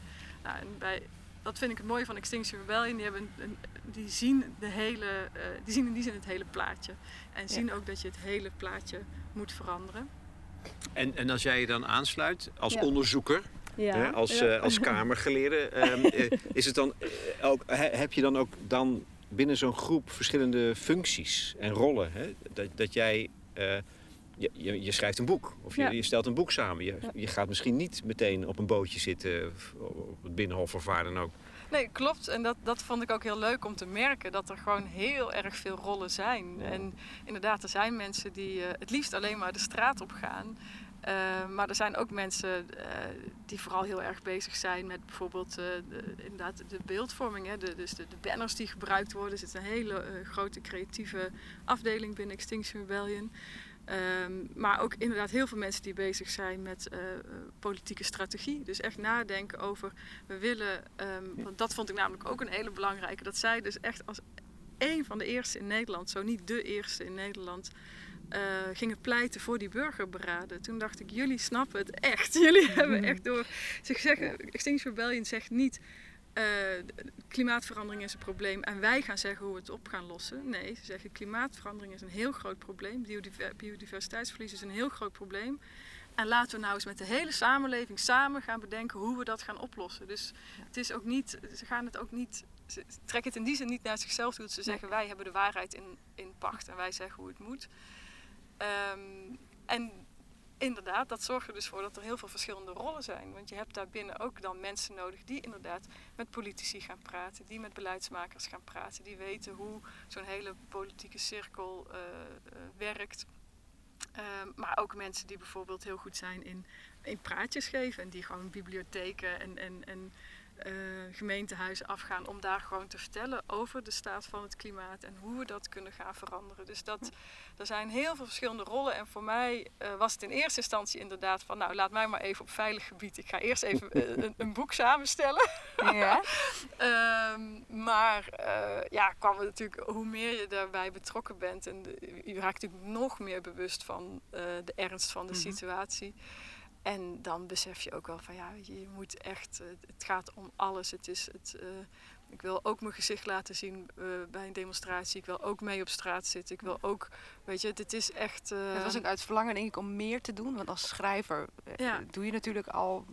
Nou, en bij dat vind ik het mooie van Extinction Rebellion. Die, hebben een, die, zien de hele, uh, die zien in die zin het hele plaatje. En zien ook dat je het hele plaatje moet veranderen. En, en als jij je dan aansluit als onderzoeker, ja. Hè, als, ja. uh, als kamergeleerde, um, is het dan, ook, heb je dan ook dan binnen zo'n groep verschillende functies en rollen? Hè? Dat, dat jij je, je, je, schrijft een boek of je, ja. je, stelt een boek samen. Je, je gaat misschien niet meteen op een bootje zitten op het Binnenhof of waar dan ook. Nee, klopt. En dat, dat vond ik ook heel leuk om te merken. Dat er gewoon heel erg veel rollen zijn. Ja. En inderdaad, er zijn mensen die uh, het liefst alleen maar de straat op gaan. Uh, maar er zijn ook mensen uh, die vooral heel erg bezig zijn met bijvoorbeeld de, inderdaad de beeldvorming. Hè? De, dus de, de, banners die gebruikt worden. Er zit een hele grote creatieve afdeling binnen Extinction Rebellion. Um, maar ook inderdaad heel veel mensen die bezig zijn met uh, politieke strategie. Dus echt nadenken over, we willen, um, want dat vond ik namelijk ook een hele belangrijke, dat zij dus echt als een van de eerste in Nederland, zo niet de eerste in Nederland, uh, gingen pleiten voor die burgerberaden. Toen dacht ik, jullie snappen het echt. Jullie hebben echt door. Ze zeggen, Extinction Rebellion zegt niet. Uh, klimaatverandering is een probleem en wij gaan zeggen hoe we het op gaan lossen. Nee, ze zeggen klimaatverandering is een heel groot probleem. Biodiversiteitsverlies is een heel groot probleem. En laten we nou eens met de hele samenleving samen gaan bedenken hoe we dat gaan oplossen. Dus het is ook niet, ze gaan het ook niet, ze trekken het in die zin niet naar zichzelf toe. Ze zeggen wij hebben de waarheid in, in pacht en wij zeggen hoe het moet. Um, en inderdaad, dat zorgt er dus voor dat er heel veel verschillende rollen zijn. Want je hebt daarbinnen ook dan mensen nodig die inderdaad met politici gaan praten, die met beleidsmakers gaan praten, die weten hoe zo'n hele politieke cirkel uh, uh, werkt. Uh, maar ook mensen die bijvoorbeeld heel goed zijn in, in praatjes geven en die gewoon bibliotheken en, en, en uh, gemeentehuizen afgaan om daar gewoon te vertellen over de staat van het klimaat en hoe we dat kunnen gaan veranderen. Dus dat, er zijn heel veel verschillende rollen en voor mij uh, was het in eerste instantie inderdaad van nou laat mij maar even op veilig gebied. Ik ga eerst even uh, een, een, boek samenstellen. Ja. um, maar ja, kwam het natuurlijk hoe meer je daarbij betrokken bent en de, je raakt natuurlijk nog meer bewust van de ernst van de mm-hmm. situatie. En dan besef je ook wel van ja, je, moet echt, uh, het gaat om alles. Het is het, uh, ik wil ook mijn gezicht laten zien uh, bij een demonstratie. Ik wil ook mee op straat zitten. Ik wil ook, weet je, dit is echt. Het was ook uit verlangen denk ik om meer te doen. Want als schrijver ja. doe je natuurlijk al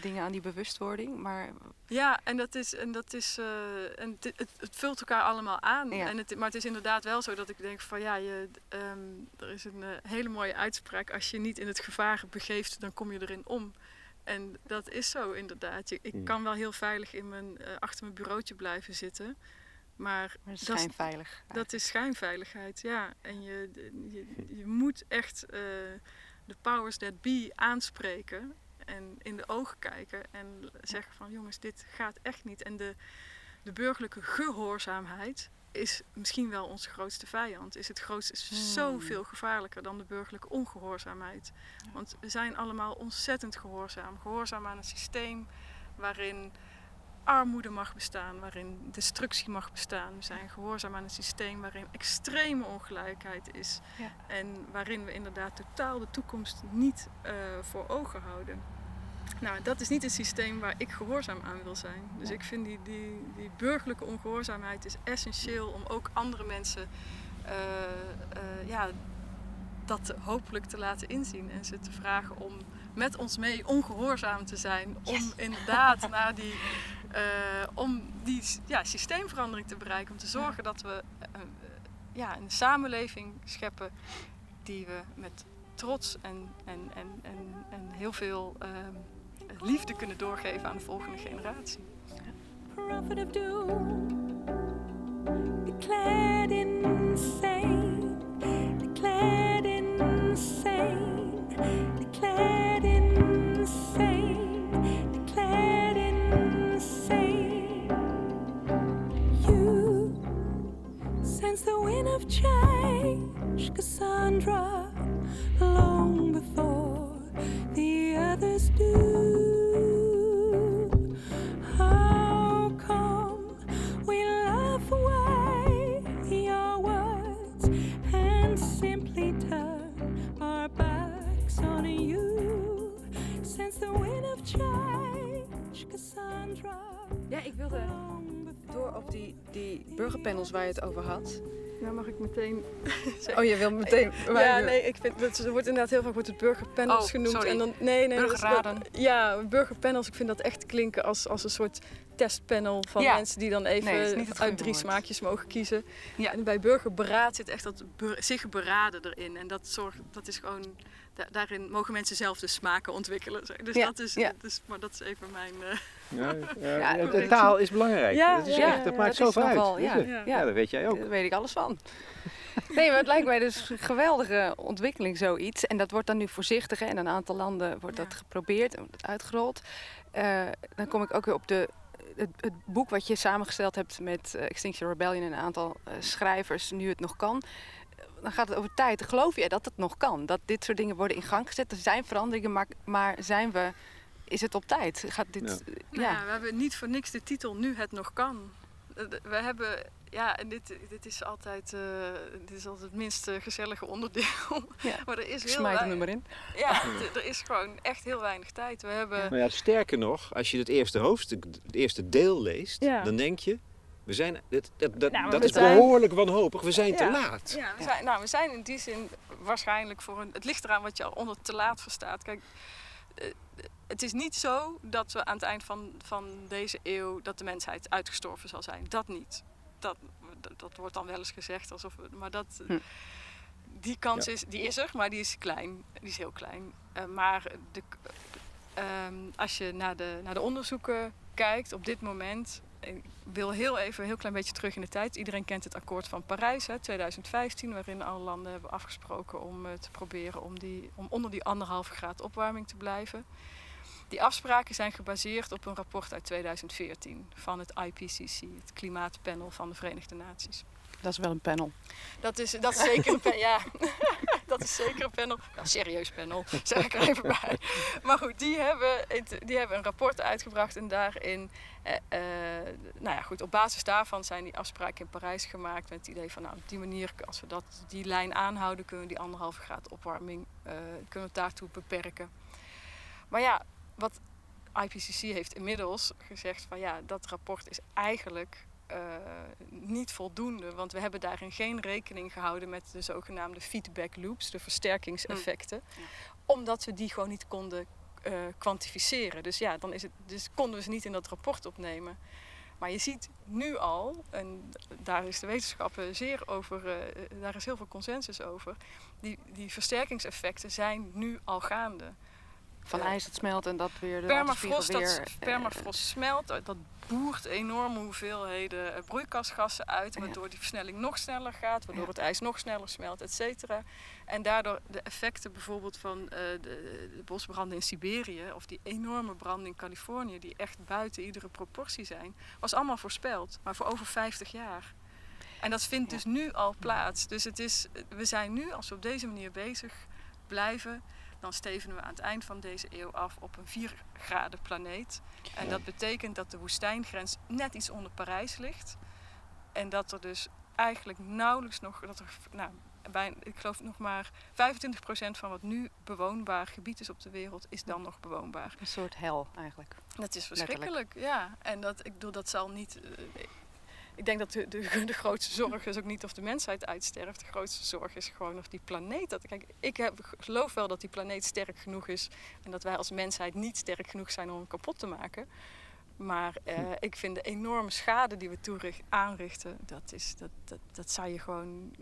dingen aan die bewustwording. Maar... Ja, en dat is, en dat is uh, en het, het, het, vult elkaar allemaal aan. Ja. En het, maar het is inderdaad wel zo dat ik denk van ja, je, um, er is een uh, hele mooie uitspraak. Als je niet in het gevaar begeeft, dan kom je erin om. En dat is zo inderdaad. Je, ik mm. kan wel heel veilig in mijn, uh, achter mijn bureautje blijven zitten. Maar, maar dat is schijnveilig. Dat, dat is schijnveiligheid, ja. En je, je, je moet echt de powers that be aanspreken en in de ogen kijken en zeggen van jongens, dit gaat echt niet. En de, de burgerlijke gehoorzaamheid is misschien wel onze grootste vijand. Is het grootste, is hmm. zoveel gevaarlijker dan de burgerlijke ongehoorzaamheid. Want we zijn allemaal ontzettend gehoorzaam. Gehoorzaam aan een systeem waarin armoede mag bestaan, waarin destructie mag bestaan. We zijn gehoorzaam aan een systeem waarin extreme ongelijkheid is. Ja. En waarin we inderdaad totaal de toekomst niet uh, voor ogen houden. Nou, dat is niet een systeem waar ik gehoorzaam aan wil zijn. Dus ik vind die, die, die burgerlijke ongehoorzaamheid is essentieel om ook andere mensen uh, uh, ja, dat hopelijk te laten inzien. En ze te vragen om met ons mee ongehoorzaam te zijn. Yes. Om inderdaad naar die, uh, om die ja, systeemverandering te bereiken. Om te zorgen dat we ja, een samenleving scheppen die we met trots en, en, en, en, en heel veel liefde kunnen doorgeven aan de volgende generatie. Prophet of doom, declared insane, declared insane, declared insane, declared insane. You sense the wind of change, Cassandra, long before the others do. How come we laugh away your words and simply turn our backs on you? Since the wind of change, Cassandra. Yeah, ik wilde. Door op die, die burgerpanels waar je het over had. Nou mag ik meteen... Oh, je wil meteen... Ja, nee, ik vind dat er wordt inderdaad heel vaak wordt het burgerpanels Oh, genoemd. sorry. En dan, nee, nee, is- dat- Burgerraden. ja, burgerpanels. Ik vind dat echt klinken als, als een soort testpanel van Ja. mensen die dan even Nee, uit drie woord. smaakjes mogen kiezen. Ja. En bij burgerberaad zit echt dat zich beraden erin. En dat zorgt, dat is gewoon, da- daarin mogen mensen zelf de smaken ontwikkelen. Dus Ja, dat is, ja. dus, maar dat is even mijn. eh, Ja, de taal is belangrijk. Ja, dat, is ja, echt, dat ja, maakt dat zoveel is uit. nogal, ja. je? Ja. ja, dat weet jij ook. Daar weet ik alles van. Nee, maar het lijkt mij dus een geweldige ontwikkeling zoiets. En dat wordt dan nu voorzichtig. hè. In een aantal landen wordt dat geprobeerd en uitgerold. Eh, dan kom ik ook weer op de, het, het boek wat je samengesteld hebt met eh, Extinction Rebellion en een aantal eh, schrijvers, nu het nog kan. Dan gaat het over tijd. Geloof jij dat het nog kan? Dat dit soort dingen worden in gang gezet? Er zijn veranderingen, maar, maar zijn we, is het op tijd? Gaat dit, Ja. ja. Nou ja, we hebben niet voor niks de titel Nu het nog kan. Eh, We hebben, ja, en dit, dit is altijd, eh, dit is altijd het minst eh, gezellige onderdeel. Ja. maar er is Ik heel smijt hem er weinig. maar in. Ja, er is gewoon echt heel weinig tijd. We hebben, Maar ja, sterker nog, als je het eerste hoofdstuk, het eerste deel leest, Ja. dan denk je, we zijn, dat, dat, dat, Nou, maar dat we is zijn- behoorlijk wanhopig, we zijn te laat. ja, we zijn, nou, we zijn in die zin waarschijnlijk voor een. Het ligt eraan wat je al onder te laat verstaat. Kijk, eh, het is niet zo dat we aan het eind van, van deze eeuw dat de mensheid uitgestorven zal zijn. Dat niet. Dat, dat, dat wordt dan wel eens gezegd, alsof we, maar dat, Hm. die kans Ja. is, die is er, maar die is klein. Die is heel klein. Eh, maar de, ehm, als je naar de, naar de onderzoeken kijkt op dit moment. Ik wil heel even een heel klein beetje terug in de tijd. Iedereen kent het akkoord van Parijs, hè, 2015, waarin alle landen hebben afgesproken om eh, te proberen om, die, om onder die anderhalve graad opwarming te blijven. Die afspraken zijn gebaseerd op een rapport uit 2014 van het IPCC, het Klimaatpanel van de Verenigde Naties. Dat is wel een panel. Dat is, dat is zeker een panel. Ja, dat is zeker een panel. Nou, serieus panel, zeg ik er even bij. Maar goed, die hebben, die hebben een rapport uitgebracht en daarin, eh, eh, nou ja, goed, op basis daarvan zijn die afspraken in Parijs gemaakt met het idee van, nou, op die manier, als we dat, die lijn aanhouden, kunnen we die anderhalve graad opwarming, eh, kunnen daartoe beperken. Maar ja, wat IPCC heeft inmiddels gezegd van ja, dat rapport is eigenlijk eh, niet voldoende. Want we hebben daarin geen rekening gehouden met de zogenaamde feedback loops, de versterkingseffecten. Omdat we die gewoon niet konden eh, kwantificeren. Dus ja, dan is het, dus konden we ze niet in dat rapport opnemen. Maar je ziet nu al, en daar is de wetenschap zeer over, eh, daar is heel veel consensus over, die, die versterkingseffecten zijn nu al gaande. Van Eh, ijs dat smelt en dat weer de Permafrost, weer, dat, eh, permafrost smelt, dat dat boert enorme hoeveelheden eh, broeikasgassen uit, waardoor die versnelling nog sneller gaat, waardoor Ja. het ijs nog sneller smelt, et cetera. En daardoor de effecten bijvoorbeeld van eh, de, de bosbranden in Siberië of die enorme branden in Californië, die echt buiten iedere proportie zijn, was allemaal voorspeld, maar voor over 50 jaar. En dat vindt Ja. dus nu al plaats. Dus het is, we zijn nu, als we op deze manier bezig blijven, dan stevenen we aan het eind van deze eeuw af op een 4 graden planeet. En dat betekent dat de woestijngrens net iets onder Parijs ligt. En dat er dus eigenlijk nauwelijks nog, dat er, nou, bijna, ik geloof nog maar 25% van wat nu bewoonbaar gebied is op de wereld, is dan nog bewoonbaar. Een soort hel eigenlijk. Dat is Letterlijk. verschrikkelijk, ja. En dat, ik bedoel, dat zal niet. Ik denk dat de, de, de grootste zorg is ook niet of de mensheid uitsterft. De grootste zorg is gewoon of die planeet. Dat, kijk, ik heb, geloof wel dat die planeet sterk genoeg is. En dat wij als mensheid niet sterk genoeg zijn om hem kapot te maken. Maar eh, ik vind de enorme schade die we toericht, aanrichten, dat, is, dat, dat, dat zou je gewoon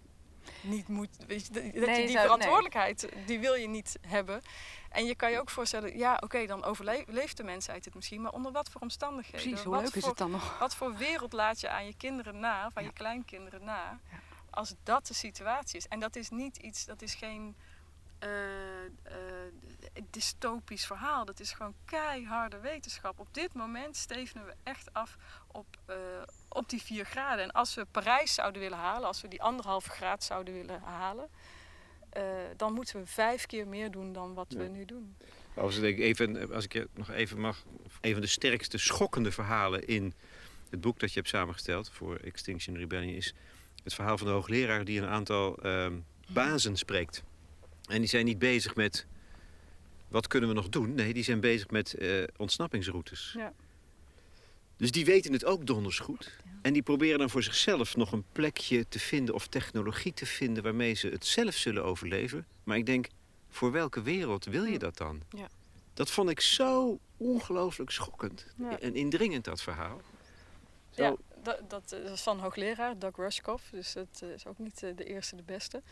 niet moeten. Weet je, dat je die zou- verantwoordelijkheid, die wil je niet hebben. En je kan je ook voorstellen, ja, oké, dan overleeft de mensheid het misschien, maar onder wat voor omstandigheden? Precies, hoe leuk is het dan nog? Wat voor wereld laat je aan je kinderen na, van Ja. je kleinkinderen na, Ja. als dat de situatie is? En dat is niet iets, dat is geen eh, dystopisch verhaal. Dat is gewoon keiharde wetenschap. Op dit moment stevenen we echt af op, eh, op die 4 graden. En als we Parijs zouden willen halen, als we die anderhalve graad zouden willen halen, dan moeten we vijf keer meer doen dan wat we nu doen. Als ik, even, als ik je nog even mag, een van de sterkste schokkende verhalen in het boek dat je hebt samengesteld voor Extinction Rebellion is het verhaal van de hoogleraar die een aantal ehm, bazen spreekt. En die zijn niet bezig met wat kunnen we nog doen? Nee, die zijn bezig met eh, ontsnappingsroutes. Ja. Dus die weten het ook donders goed. En die proberen dan voor zichzelf nog een plekje te vinden of technologie te vinden waarmee ze het zelf zullen overleven. Maar ik denk, voor welke wereld wil je dat dan? Ja. Dat vond ik zo ongelooflijk schokkend en indringend, dat verhaal. Zo, Ja, dat, dat is van hoogleraar Doug Rushkoff, dus dat eh, is ook niet eh, de eerste de beste.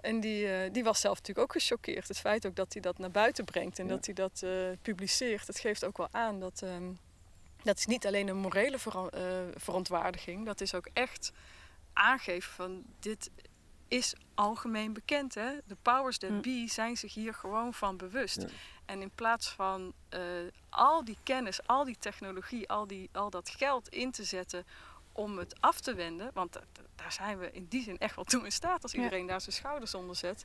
En die, eh, die was zelf natuurlijk ook gechoqueerd. Het feit ook dat hij dat naar buiten brengt en Ja. dat hij dat eh, publiceert, dat geeft ook wel aan dat ehm, dat is niet alleen een morele veran- eh, verontwaardiging, dat is ook echt aangeven van dit is algemeen bekend. Hè? De powers that Hm. be zijn zich hier gewoon van bewust. Ja. En in plaats van al die kennis, al die technologie, al, die, al dat geld in te zetten om het af te wenden, want da- da- daar zijn we in die zin echt wel toe in staat als Ja. iedereen daar zijn schouders onder zet,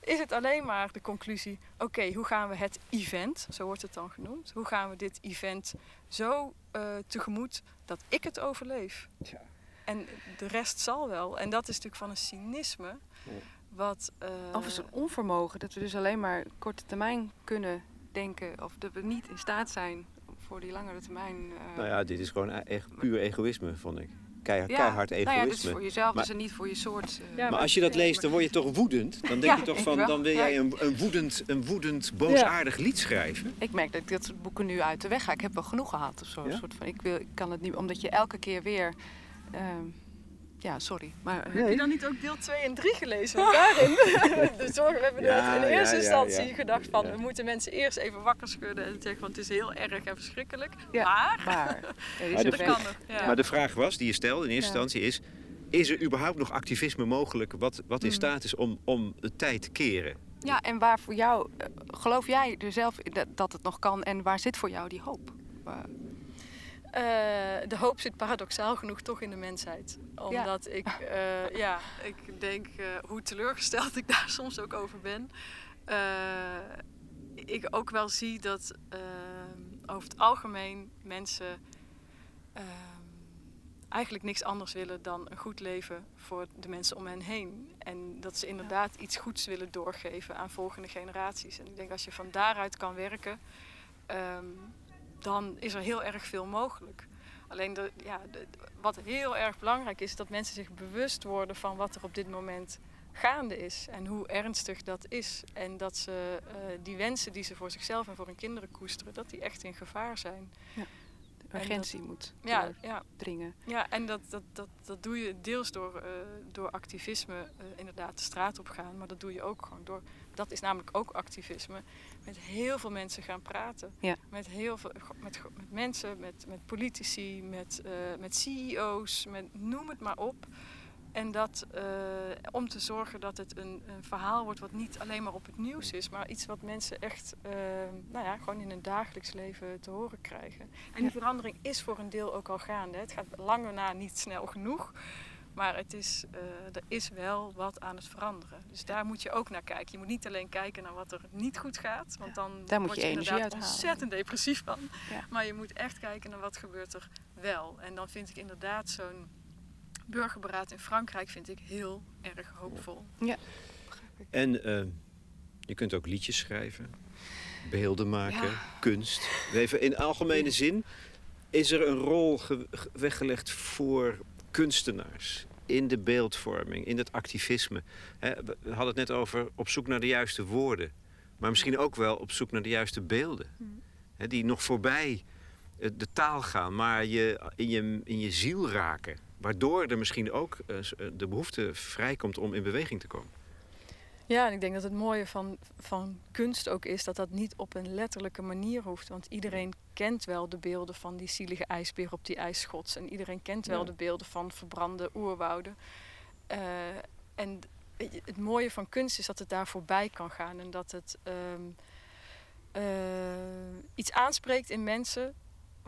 is het alleen maar de conclusie: oké, hoe gaan we het event, zo wordt het dan genoemd, hoe gaan we dit event zo eh, tegemoet dat ik het overleef? Ja. En de rest zal wel. En dat is natuurlijk van een cynisme. Ja. Wat, eh, Of is een onvermogen, dat we dus alleen maar korte termijn kunnen denken. Of dat we niet in staat zijn voor die langere termijn. eh, Nou ja, dit is gewoon e- echt puur egoïsme, vond ik. Keihard, ja, keihard Nou ja, dus egoïsme. voor jezelf Maar- dus en niet voor je soort. eh, Ja, maar als je dat leest, dan word je toch woedend? Dan denk Ja, je toch van, wel. dan wil jij een, een, woedend, een woedend, boosaardig lied schrijven. Ik merk dat ik dat soort boeken nu uit de weg ga. Ik heb wel genoeg gehad of zo. Ja? Een soort van, ik, wil, ik kan het niet, omdat je elke keer weer. ehm, ja, sorry. Maar Heb je dan niet ook deel 2 en 3 gelezen? Want daarin, de zorg, we hebben Ja, in eerste ja, instantie ja. gedacht van... Ja. we moeten mensen eerst even wakker schudden en zeggen... want het is heel erg en verschrikkelijk. Ja. Maar, maar er is Maar de- kan. Ja. Maar de vraag was, die je stelde in eerste Ja. instantie, is... Is er überhaupt nog activisme mogelijk wat, wat in Mm. staat is om, om de tijd te keren? Ja, en waar voor jou, eh, geloof jij er zelf in dat, dat het nog kan en waar zit voor jou die hoop? Waar- Eh, de hoop zit paradoxaal genoeg toch in de mensheid. Omdat ik, eh, ja, ik denk eh, hoe teleurgesteld ik daar soms ook over ben. ik ook wel zie dat over het algemeen mensen eigenlijk niks anders willen dan een goed leven voor de mensen om hen heen. En dat ze inderdaad iets goeds willen doorgeven aan volgende generaties. En ik denk als je van daaruit kan werken, ehm, dan is er heel erg veel mogelijk. Alleen de, ja, de- wat heel erg belangrijk is, dat mensen zich bewust worden van wat er op dit moment gaande is en hoe ernstig dat is. En dat ze eh, die wensen die ze voor zichzelf en voor hun kinderen koesteren, dat die echt in gevaar zijn. De urgentie moet Ja, ja, doordringen. ja en dat, dat, dat, dat doe je deels door, eh, door activisme, eh, inderdaad de straat op gaan. Maar dat doe je ook gewoon door, dat is namelijk ook activisme, met heel veel mensen gaan praten. Ja. Met heel veel, met, met mensen, met, met politici, met, eh, met CEO's, met, noem het maar op. En dat eh, om te zorgen dat het een, een verhaal wordt wat niet alleen maar op het nieuws is, maar iets wat mensen echt eh, nou ja, gewoon in hun dagelijks leven te horen krijgen. En die verandering is voor een deel ook al gaande. Het gaat lange na niet snel genoeg. Maar het is, eh, er is wel wat aan het veranderen. Dus daar moet je ook naar kijken. Je moet niet alleen kijken naar wat er niet goed gaat. Want dan Daar moet word je je energie inderdaad uithalen. ontzettend depressief van. Ja. Maar je moet echt kijken naar wat gebeurt er wel. En dan vind ik inderdaad zo'n burgerberaad in Frankrijk vind ik heel erg hoopvol. En eh, je kunt ook liedjes schrijven, beelden maken, Ja. kunst. Even in algemene zin, is er een rol ge- ge- weggelegd voor kunstenaars in de beeldvorming, in het activisme? We hadden het net over op zoek naar de juiste woorden, maar misschien ook wel op zoek naar de juiste beelden. Hè, die nog voorbij eh, de taal gaan, maar je in, je in je ziel raken. Waardoor er misschien ook eh, eh, de behoefte vrijkomt om in beweging te komen. Ja, en ik denk dat het mooie van, van kunst ook is dat dat niet op een letterlijke manier hoeft. Want iedereen kent wel de beelden van die zielige ijsbeer op die ijsschots. En iedereen kent wel Ja. de beelden van verbrande oerwouden. Eh, en het mooie van kunst is dat het daar voorbij kan gaan. En dat het ehm, eh, iets aanspreekt in mensen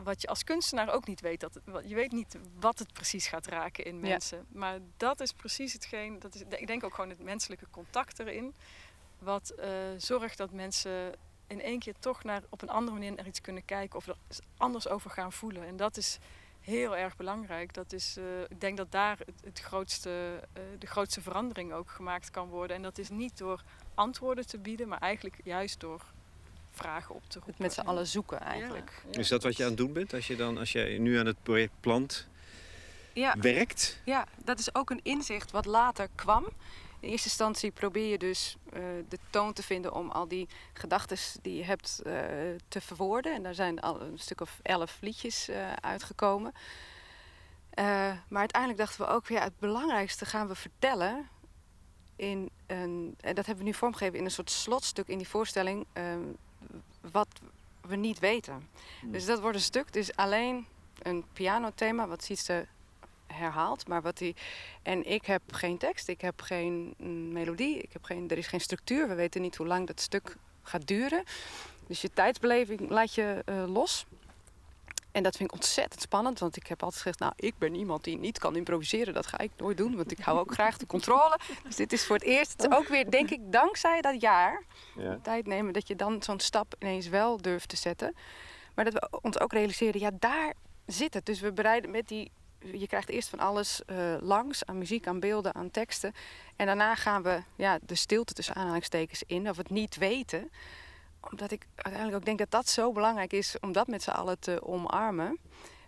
wat je als kunstenaar ook niet weet. Dat het, je weet niet wat het precies gaat raken in Ja. mensen. Maar dat is precies hetgeen, dat is, ik denk ook gewoon het menselijke contact erin. Wat eh, zorgt dat mensen in één keer toch naar, op een andere manier naar iets kunnen kijken. Of er anders over gaan voelen. En dat is heel erg belangrijk. Dat is, eh, ik denk dat daar het, het grootste, eh, de grootste verandering ook gemaakt kan worden. En dat is niet door antwoorden te bieden, maar eigenlijk juist door vragen op te roepen. Het met z'n allen zoeken eigenlijk. Ja, Is dat wat je aan het doen bent als je dan als jij nu aan het project Plant Ja, werkt? ja, dat is ook een inzicht wat later kwam. In eerste instantie probeer je dus eh, de toon te vinden om al die gedachten die je hebt eh, te verwoorden. En daar zijn al een stuk of elf liedjes eh, uitgekomen. Eh, maar uiteindelijk dachten we ook, ja, het belangrijkste gaan we vertellen. In een, en dat hebben we nu vormgegeven in een soort slotstuk in die voorstelling. ehm, wat we niet weten. Dus dat wordt een stuk, dus alleen een pianothema, wat Sietse herhaalt. Maar wat die, en ik heb geen tekst, ik heb geen melodie, ik heb geen, er is geen structuur. We weten niet hoe lang dat stuk gaat duren. Dus je tijdsbeleving laat je eh, los. En dat vind ik ontzettend spannend, want ik heb altijd gezegd, nou, ik ben iemand die niet kan improviseren. Dat ga ik nooit doen, want ik hou ook graag de controle. Dus dit is voor het eerst, het ook weer, denk ik, dankzij dat jaar, Ja. tijd nemen, dat je dan zo'n stap ineens wel durft te zetten. Maar dat we ons ook realiseerden, ja, daar zit het. Dus we bereiden met die, je krijgt eerst van alles eh, langs, aan muziek, aan beelden, aan teksten. En daarna gaan we ja, de stilte tussen aanhalingstekens in, of het niet weten omdat ik uiteindelijk ook denk dat dat zo belangrijk is om dat met z'n allen te omarmen.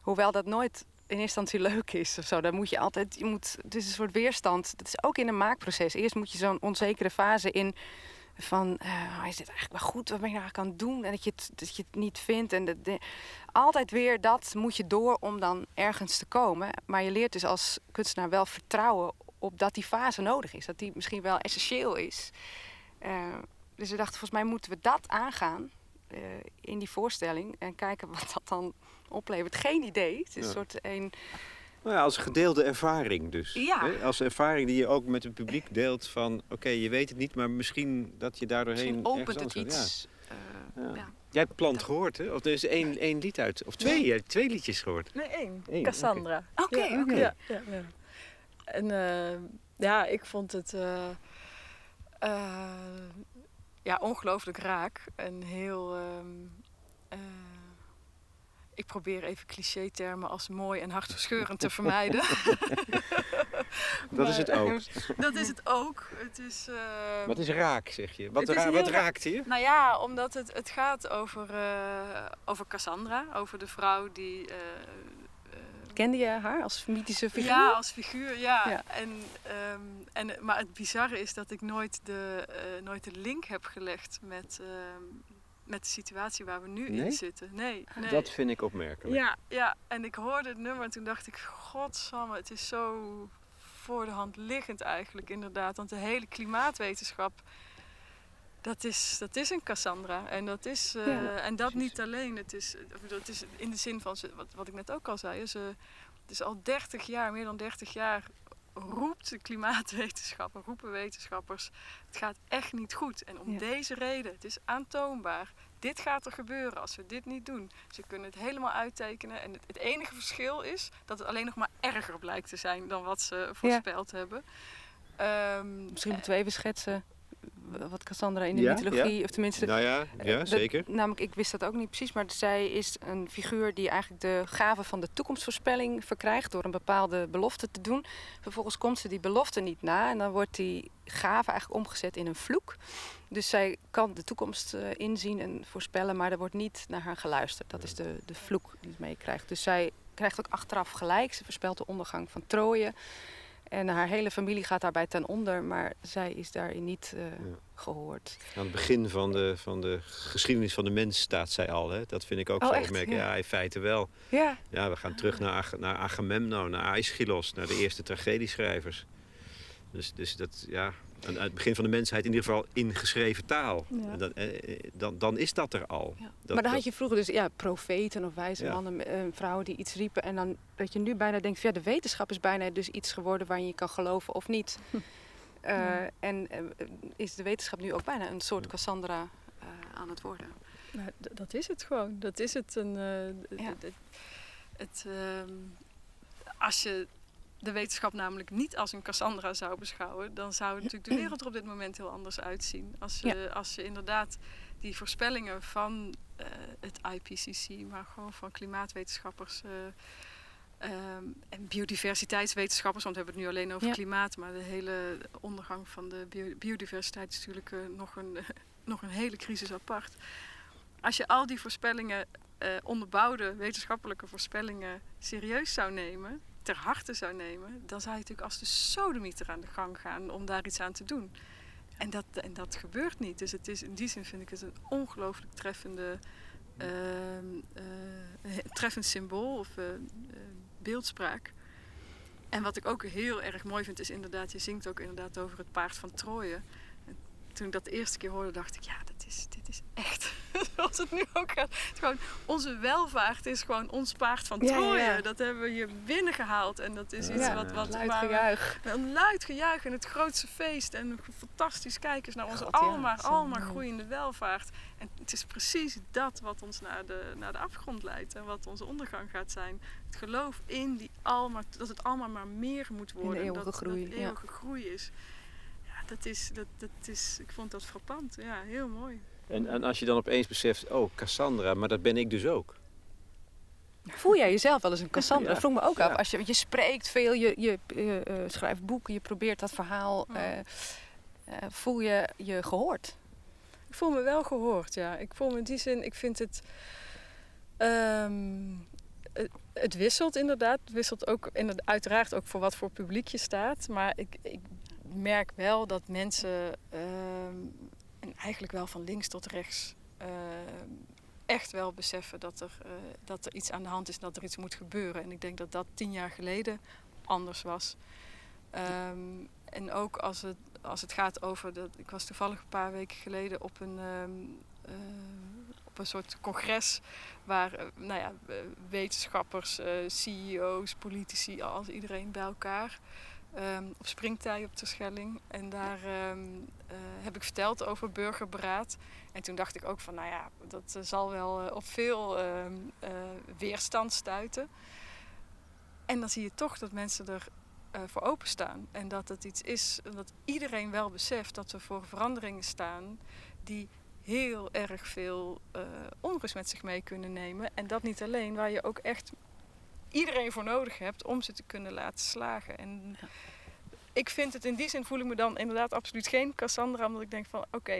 Hoewel dat nooit in eerste instantie leuk is of zo. Dan moet je altijd, je moet, het is een soort weerstand. Dat is ook in een maakproces. Eerst moet je zo'n onzekere fase in van, eh, is dit eigenlijk wel goed? Wat ben je nou eigenlijk aan het doen? En dat je het, dat je het niet vindt. En dat, altijd weer dat moet je door om dan ergens te komen. Maar je leert dus als kunstenaar wel vertrouwen op dat die fase nodig is. Dat die misschien wel essentieel is. Eh, dus we dachten, volgens mij moeten we dat aangaan eh, in die voorstelling. En kijken wat dat dan oplevert. Geen idee. Het is Ja. een soort een... Nou ja, als gedeelde ervaring dus. Ja. Hè? Als ervaring die je ook met het publiek deelt van... oké, je weet het niet, maar misschien dat je daardoor heen... Misschien opent het iets. eh, ja. Jij hebt Plant gehoord, hè? Of er is één, één lied uit. Of twee, je hebt twee liedjes gehoord. Nee, één. Eén, Cassandra. Oké, ja, oké. Ja, ja, ja. En eh, ja, ik vond het eh, eh, ja, ongelooflijk raak. En heel... ehm, eh, ik probeer even cliché-termen als mooi en hartverscheurend te vermijden. Dat is het ook. Dat is het ook. Het is... eh, Wat is raak, zeg je? Wat, ra- wat ra- raakt je? Nou ja, omdat het, het gaat over, eh, over Cassandra. Over de vrouw die... Kende je haar als mythische figuur? Ja, als figuur, ja. Ja. En, ehm, en, maar het bizarre is dat ik nooit de, eh, nooit de link heb gelegd met, ehm, met de situatie waar we nu Nee? in zitten. Nee, nee. Dat vind ik opmerkelijk. Ja, ja, en ik hoorde het nummer en toen dacht ik, godsamme, het is zo voor de hand liggend eigenlijk inderdaad. Want de hele klimaatwetenschap, dat is, dat is een Cassandra. En dat, is, eh, Ja, en dat precies. niet alleen. Het is, dat is in de zin van, ze- wat, wat ik net ook al zei, ze, het is al 30 jaar, meer dan 30 jaar roept de klimaatwetenschapper, roepen wetenschappers, het gaat echt niet goed. En om Ja. deze reden, het is aantoonbaar, dit gaat er gebeuren als we dit niet doen. Ze kunnen het helemaal uittekenen. En het, het enige verschil is dat het alleen nog maar erger blijkt te zijn dan wat ze voorspeld hebben. Ehm, Misschien moeten we even schetsen wat Cassandra in de Ja, mythologie, of tenminste... Nou ja, eh, ja dat- zeker. namelijk, ik wist dat ook niet precies, maar zij is een figuur die eigenlijk de gave van de toekomstvoorspelling verkrijgt door een bepaalde belofte te doen. Vervolgens komt ze die belofte niet na en dan wordt die gave eigenlijk omgezet in een vloek. Dus zij kan de toekomst eh, inzien en voorspellen, maar er wordt niet naar haar geluisterd. Dat is de, de vloek die ze meekrijgt. Dus zij krijgt ook achteraf gelijk. Ze voorspelt de ondergang van Troje. En haar hele familie gaat daarbij ten onder, maar zij is daarin niet eh, gehoord. Aan het begin van de, van de geschiedenis van de mens staat zij al. Hè? Dat vind ik ook Oh, zo opmerkelijk. Ja. Ja. in feite wel. Ja, Ja, we gaan terug naar, Ag- naar Agamemnon, naar Aeschylus, naar de eerste tragedieschrijvers. Dus, dus dat, ja, aan aan het begin van de mensheid in ieder geval in geschreven taal. Ja. En Dan, eh, eh, dan, dan is dat er al. Ja. Dat- maar dan had je vroeger dus ja, profeten of wijze Ja. mannen, eh, vrouwen die iets riepen. En dan dat je nu bijna denkt, van, ja, de wetenschap is bijna dus iets geworden waarin je kan geloven of niet. Eh, Ja. En is de wetenschap nu ook bijna een soort Cassandra eh, aan het worden. Nou, dat is het gewoon. Dat is het. Een, eh, het, het, ehm, als je de wetenschap namelijk niet als een Cassandra zou beschouwen, dan zou natuurlijk de wereld er op dit moment heel anders uitzien. Als je, als je inderdaad die voorspellingen van eh, het IPCC, maar gewoon van klimaatwetenschappers. eh, ehm, en biodiversiteitswetenschappers, want we hebben het nu alleen over Ja. klimaat, maar de hele ondergang van de bio- biodiversiteit is natuurlijk eh, nog, een, nog een hele crisis apart. als je al die voorspellingen, onderbouwde wetenschappelijke voorspellingen, serieus zou nemen, ter harte zou nemen, dan zou je natuurlijk als de sodemieter aan de gang gaan om daar iets aan te doen. En dat, en dat gebeurt niet. Dus het is, in die zin vind ik het een ongelooflijk treffende, ehm, eh, treffend symbool of eh, eh, beeldspraak. En wat ik ook heel erg mooi vind, is inderdaad, je zingt ook inderdaad over het paard van Troje. En toen ik dat de eerste keer hoorde, dacht ik, ja, dit is, dit is echt zoals het nu ook gaat. Gewoon, onze welvaart is gewoon ons paard van ja, Troje. ja. Dat hebben we hier binnengehaald. En dat is iets Ja, wat, wat Luid we- gejuich. een luid gejuich en het grootste feest. En fantastisch kijken naar onze God, ja, almaar, groeiende welvaart. En het is precies dat wat ons naar de, naar de afgrond leidt. En wat onze ondergang gaat zijn. Het geloof in die almaar, dat het allemaal maar meer moet worden. eeuwige dat, groei, Dat ja. eeuwige groei is. Dat is, dat, dat is, ik vond dat frappant. Ja, heel mooi. En, en als je dan opeens beseft, oh, Cassandra, maar dat ben ik dus ook. Voel jij jezelf wel eens een Cassandra? Ja. Dat vroeg me ook Ja. af. Als je, je spreekt veel, je, je eh, eh, schrijft boeken, je probeert dat verhaal. Ja. eh, eh, voel je je gehoord? Ik voel me wel gehoord, ja. Ik voel me in die zin, ik vind het. ehm, het, het wisselt inderdaad. Het wisselt ook inderdaad, uiteraard ook voor wat voor publiek je staat. Maar ik, ik merk wel dat mensen, ehm, en eigenlijk wel van links tot rechts, ehm, echt wel beseffen dat er, eh, dat er iets aan de hand is en dat er iets moet gebeuren. En ik denk dat dat tien jaar geleden anders was. Ehm, en ook als het, als het gaat over. Dat, ik was toevallig een paar weken geleden op een, eh, op een soort congres. waar eh, nou ja, wetenschappers, CEO's, politici, als iedereen bij elkaar. Ehm, op springtij op Terschelling. En daar ehm, eh, heb ik verteld over burgerberaad. En toen dacht ik ook van, nou ja, dat eh, zal wel eh, op veel ehm, eh, weerstand stuiten. En dan zie je toch dat mensen er voor openstaan. En dat het iets is dat iedereen wel beseft dat we voor veranderingen staan die heel erg veel onrust met zich mee kunnen nemen. En dat niet alleen, waar je ook echt iedereen voor nodig hebt om ze te kunnen laten slagen. En ik vind het in die zin voel ik me dan inderdaad absoluut geen Cassandra, omdat ik denk van oké,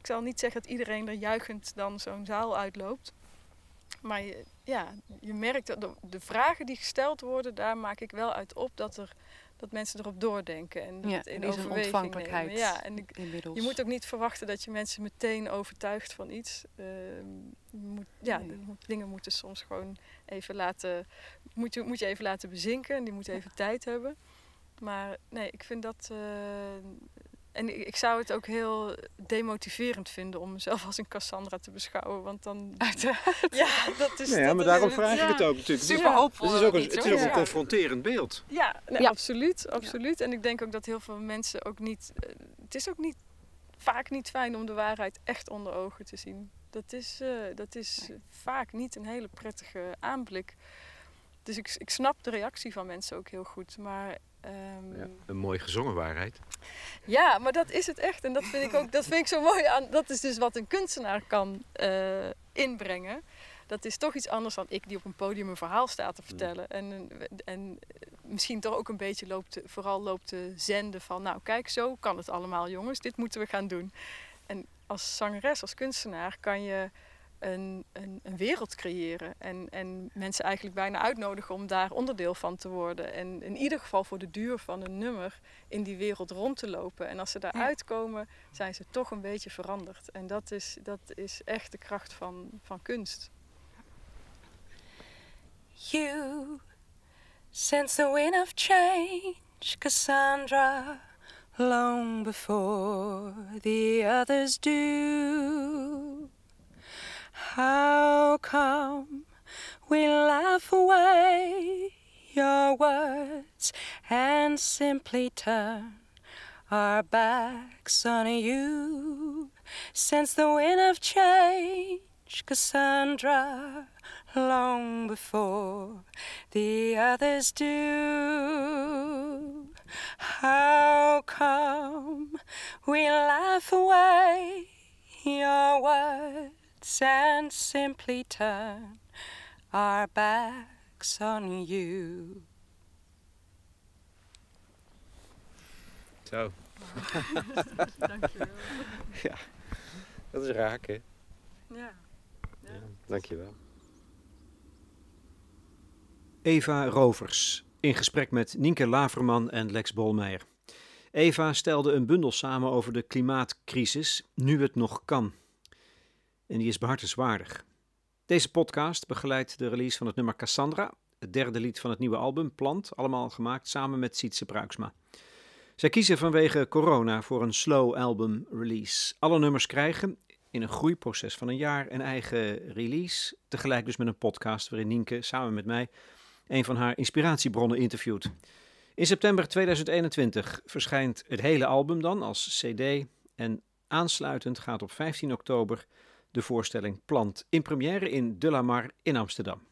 ik zal niet zeggen dat iedereen er juichend dan zo'n zaal uitloopt. Maar je, ja, je merkt dat de, de vragen die gesteld worden, daar maak ik wel uit op dat, er, dat mensen erop doordenken. En Ja, in er is een overweging ontvankelijkheid nemen. Ja, en ik, inmiddels. je moet ook niet verwachten dat je mensen meteen overtuigt van iets. Ehm, moet, ja, Nee. de- moet- dingen moeten soms gewoon even laten, moet je, moet je even laten bezinken. En die moeten even tijd hebben. Maar nee, ik vind dat. eh, en ik, ik zou het ook heel demotiverend vinden om mezelf als een Cassandra te beschouwen. Want dan. Uiteraard. Ja, dat is. Nee, ja, dat maar is- daarom vraag ik het ook natuurlijk. Super Ja. hoopvol. Het is ook een, het is ook een Ja. confronterend beeld. Ja, nee, Ja. absoluut, absoluut. En ik denk ook dat heel veel mensen ook niet. eh, Het is ook niet vaak niet fijn om de waarheid echt onder ogen te zien. Dat is, eh, dat is Nee. vaak niet een hele prettige aanblik. Dus ik, ik snap de reactie van mensen ook heel goed. Maar ehm, Ja, een mooi gezongen waarheid. ja, maar dat is het echt. En dat vind ik ook dat vind ik zo mooi aan. Dat is dus wat een kunstenaar kan eh, inbrengen. Dat is toch iets anders dan ik die op een podium een verhaal staat te vertellen. En, en misschien toch ook een beetje loopt vooral loopt te zenden van... nou kijk, zo kan het allemaal jongens, dit moeten we gaan doen. En als zangeres, als kunstenaar kan je een, een, een wereld creëren. En, en mensen eigenlijk bijna uitnodigen om daar onderdeel van te worden. En in ieder geval voor de duur van een nummer in die wereld rond te lopen. En als ze daar Ja. uitkomen, zijn ze toch een beetje veranderd. En dat is, dat is echt de kracht van, van kunst. You sense the wind of change, Cassandra, long before the others do. How come we laugh away your words and simply turn our backs on you? Since the wind of change, Cassandra, long before the others do. How come we laugh away your words and simply turn our backs on you? Zo, Dankjewel. dat is raak hè. Ja. Dankjewel. Eva Rovers, in gesprek met Nienke Laverman en Lex Bolmeijer. Eva stelde een bundel samen over de klimaatcrisis, nu het nog kan. En die is behartenswaardig. Deze podcast begeleidt de release van het nummer Cassandra, het derde lied van het nieuwe album Plant, allemaal gemaakt samen met Sietse Pruiksma. Zij kiezen vanwege corona voor een slow album release. Alle nummers krijgen in een groeiproces van een jaar een eigen release, tegelijk dus met een podcast waarin Nienke samen met mij een van haar inspiratiebronnen interviewt. In september 2021 verschijnt het hele album dan als CD en aansluitend gaat op 15 oktober de voorstelling Plant in première in De La Mar in Amsterdam.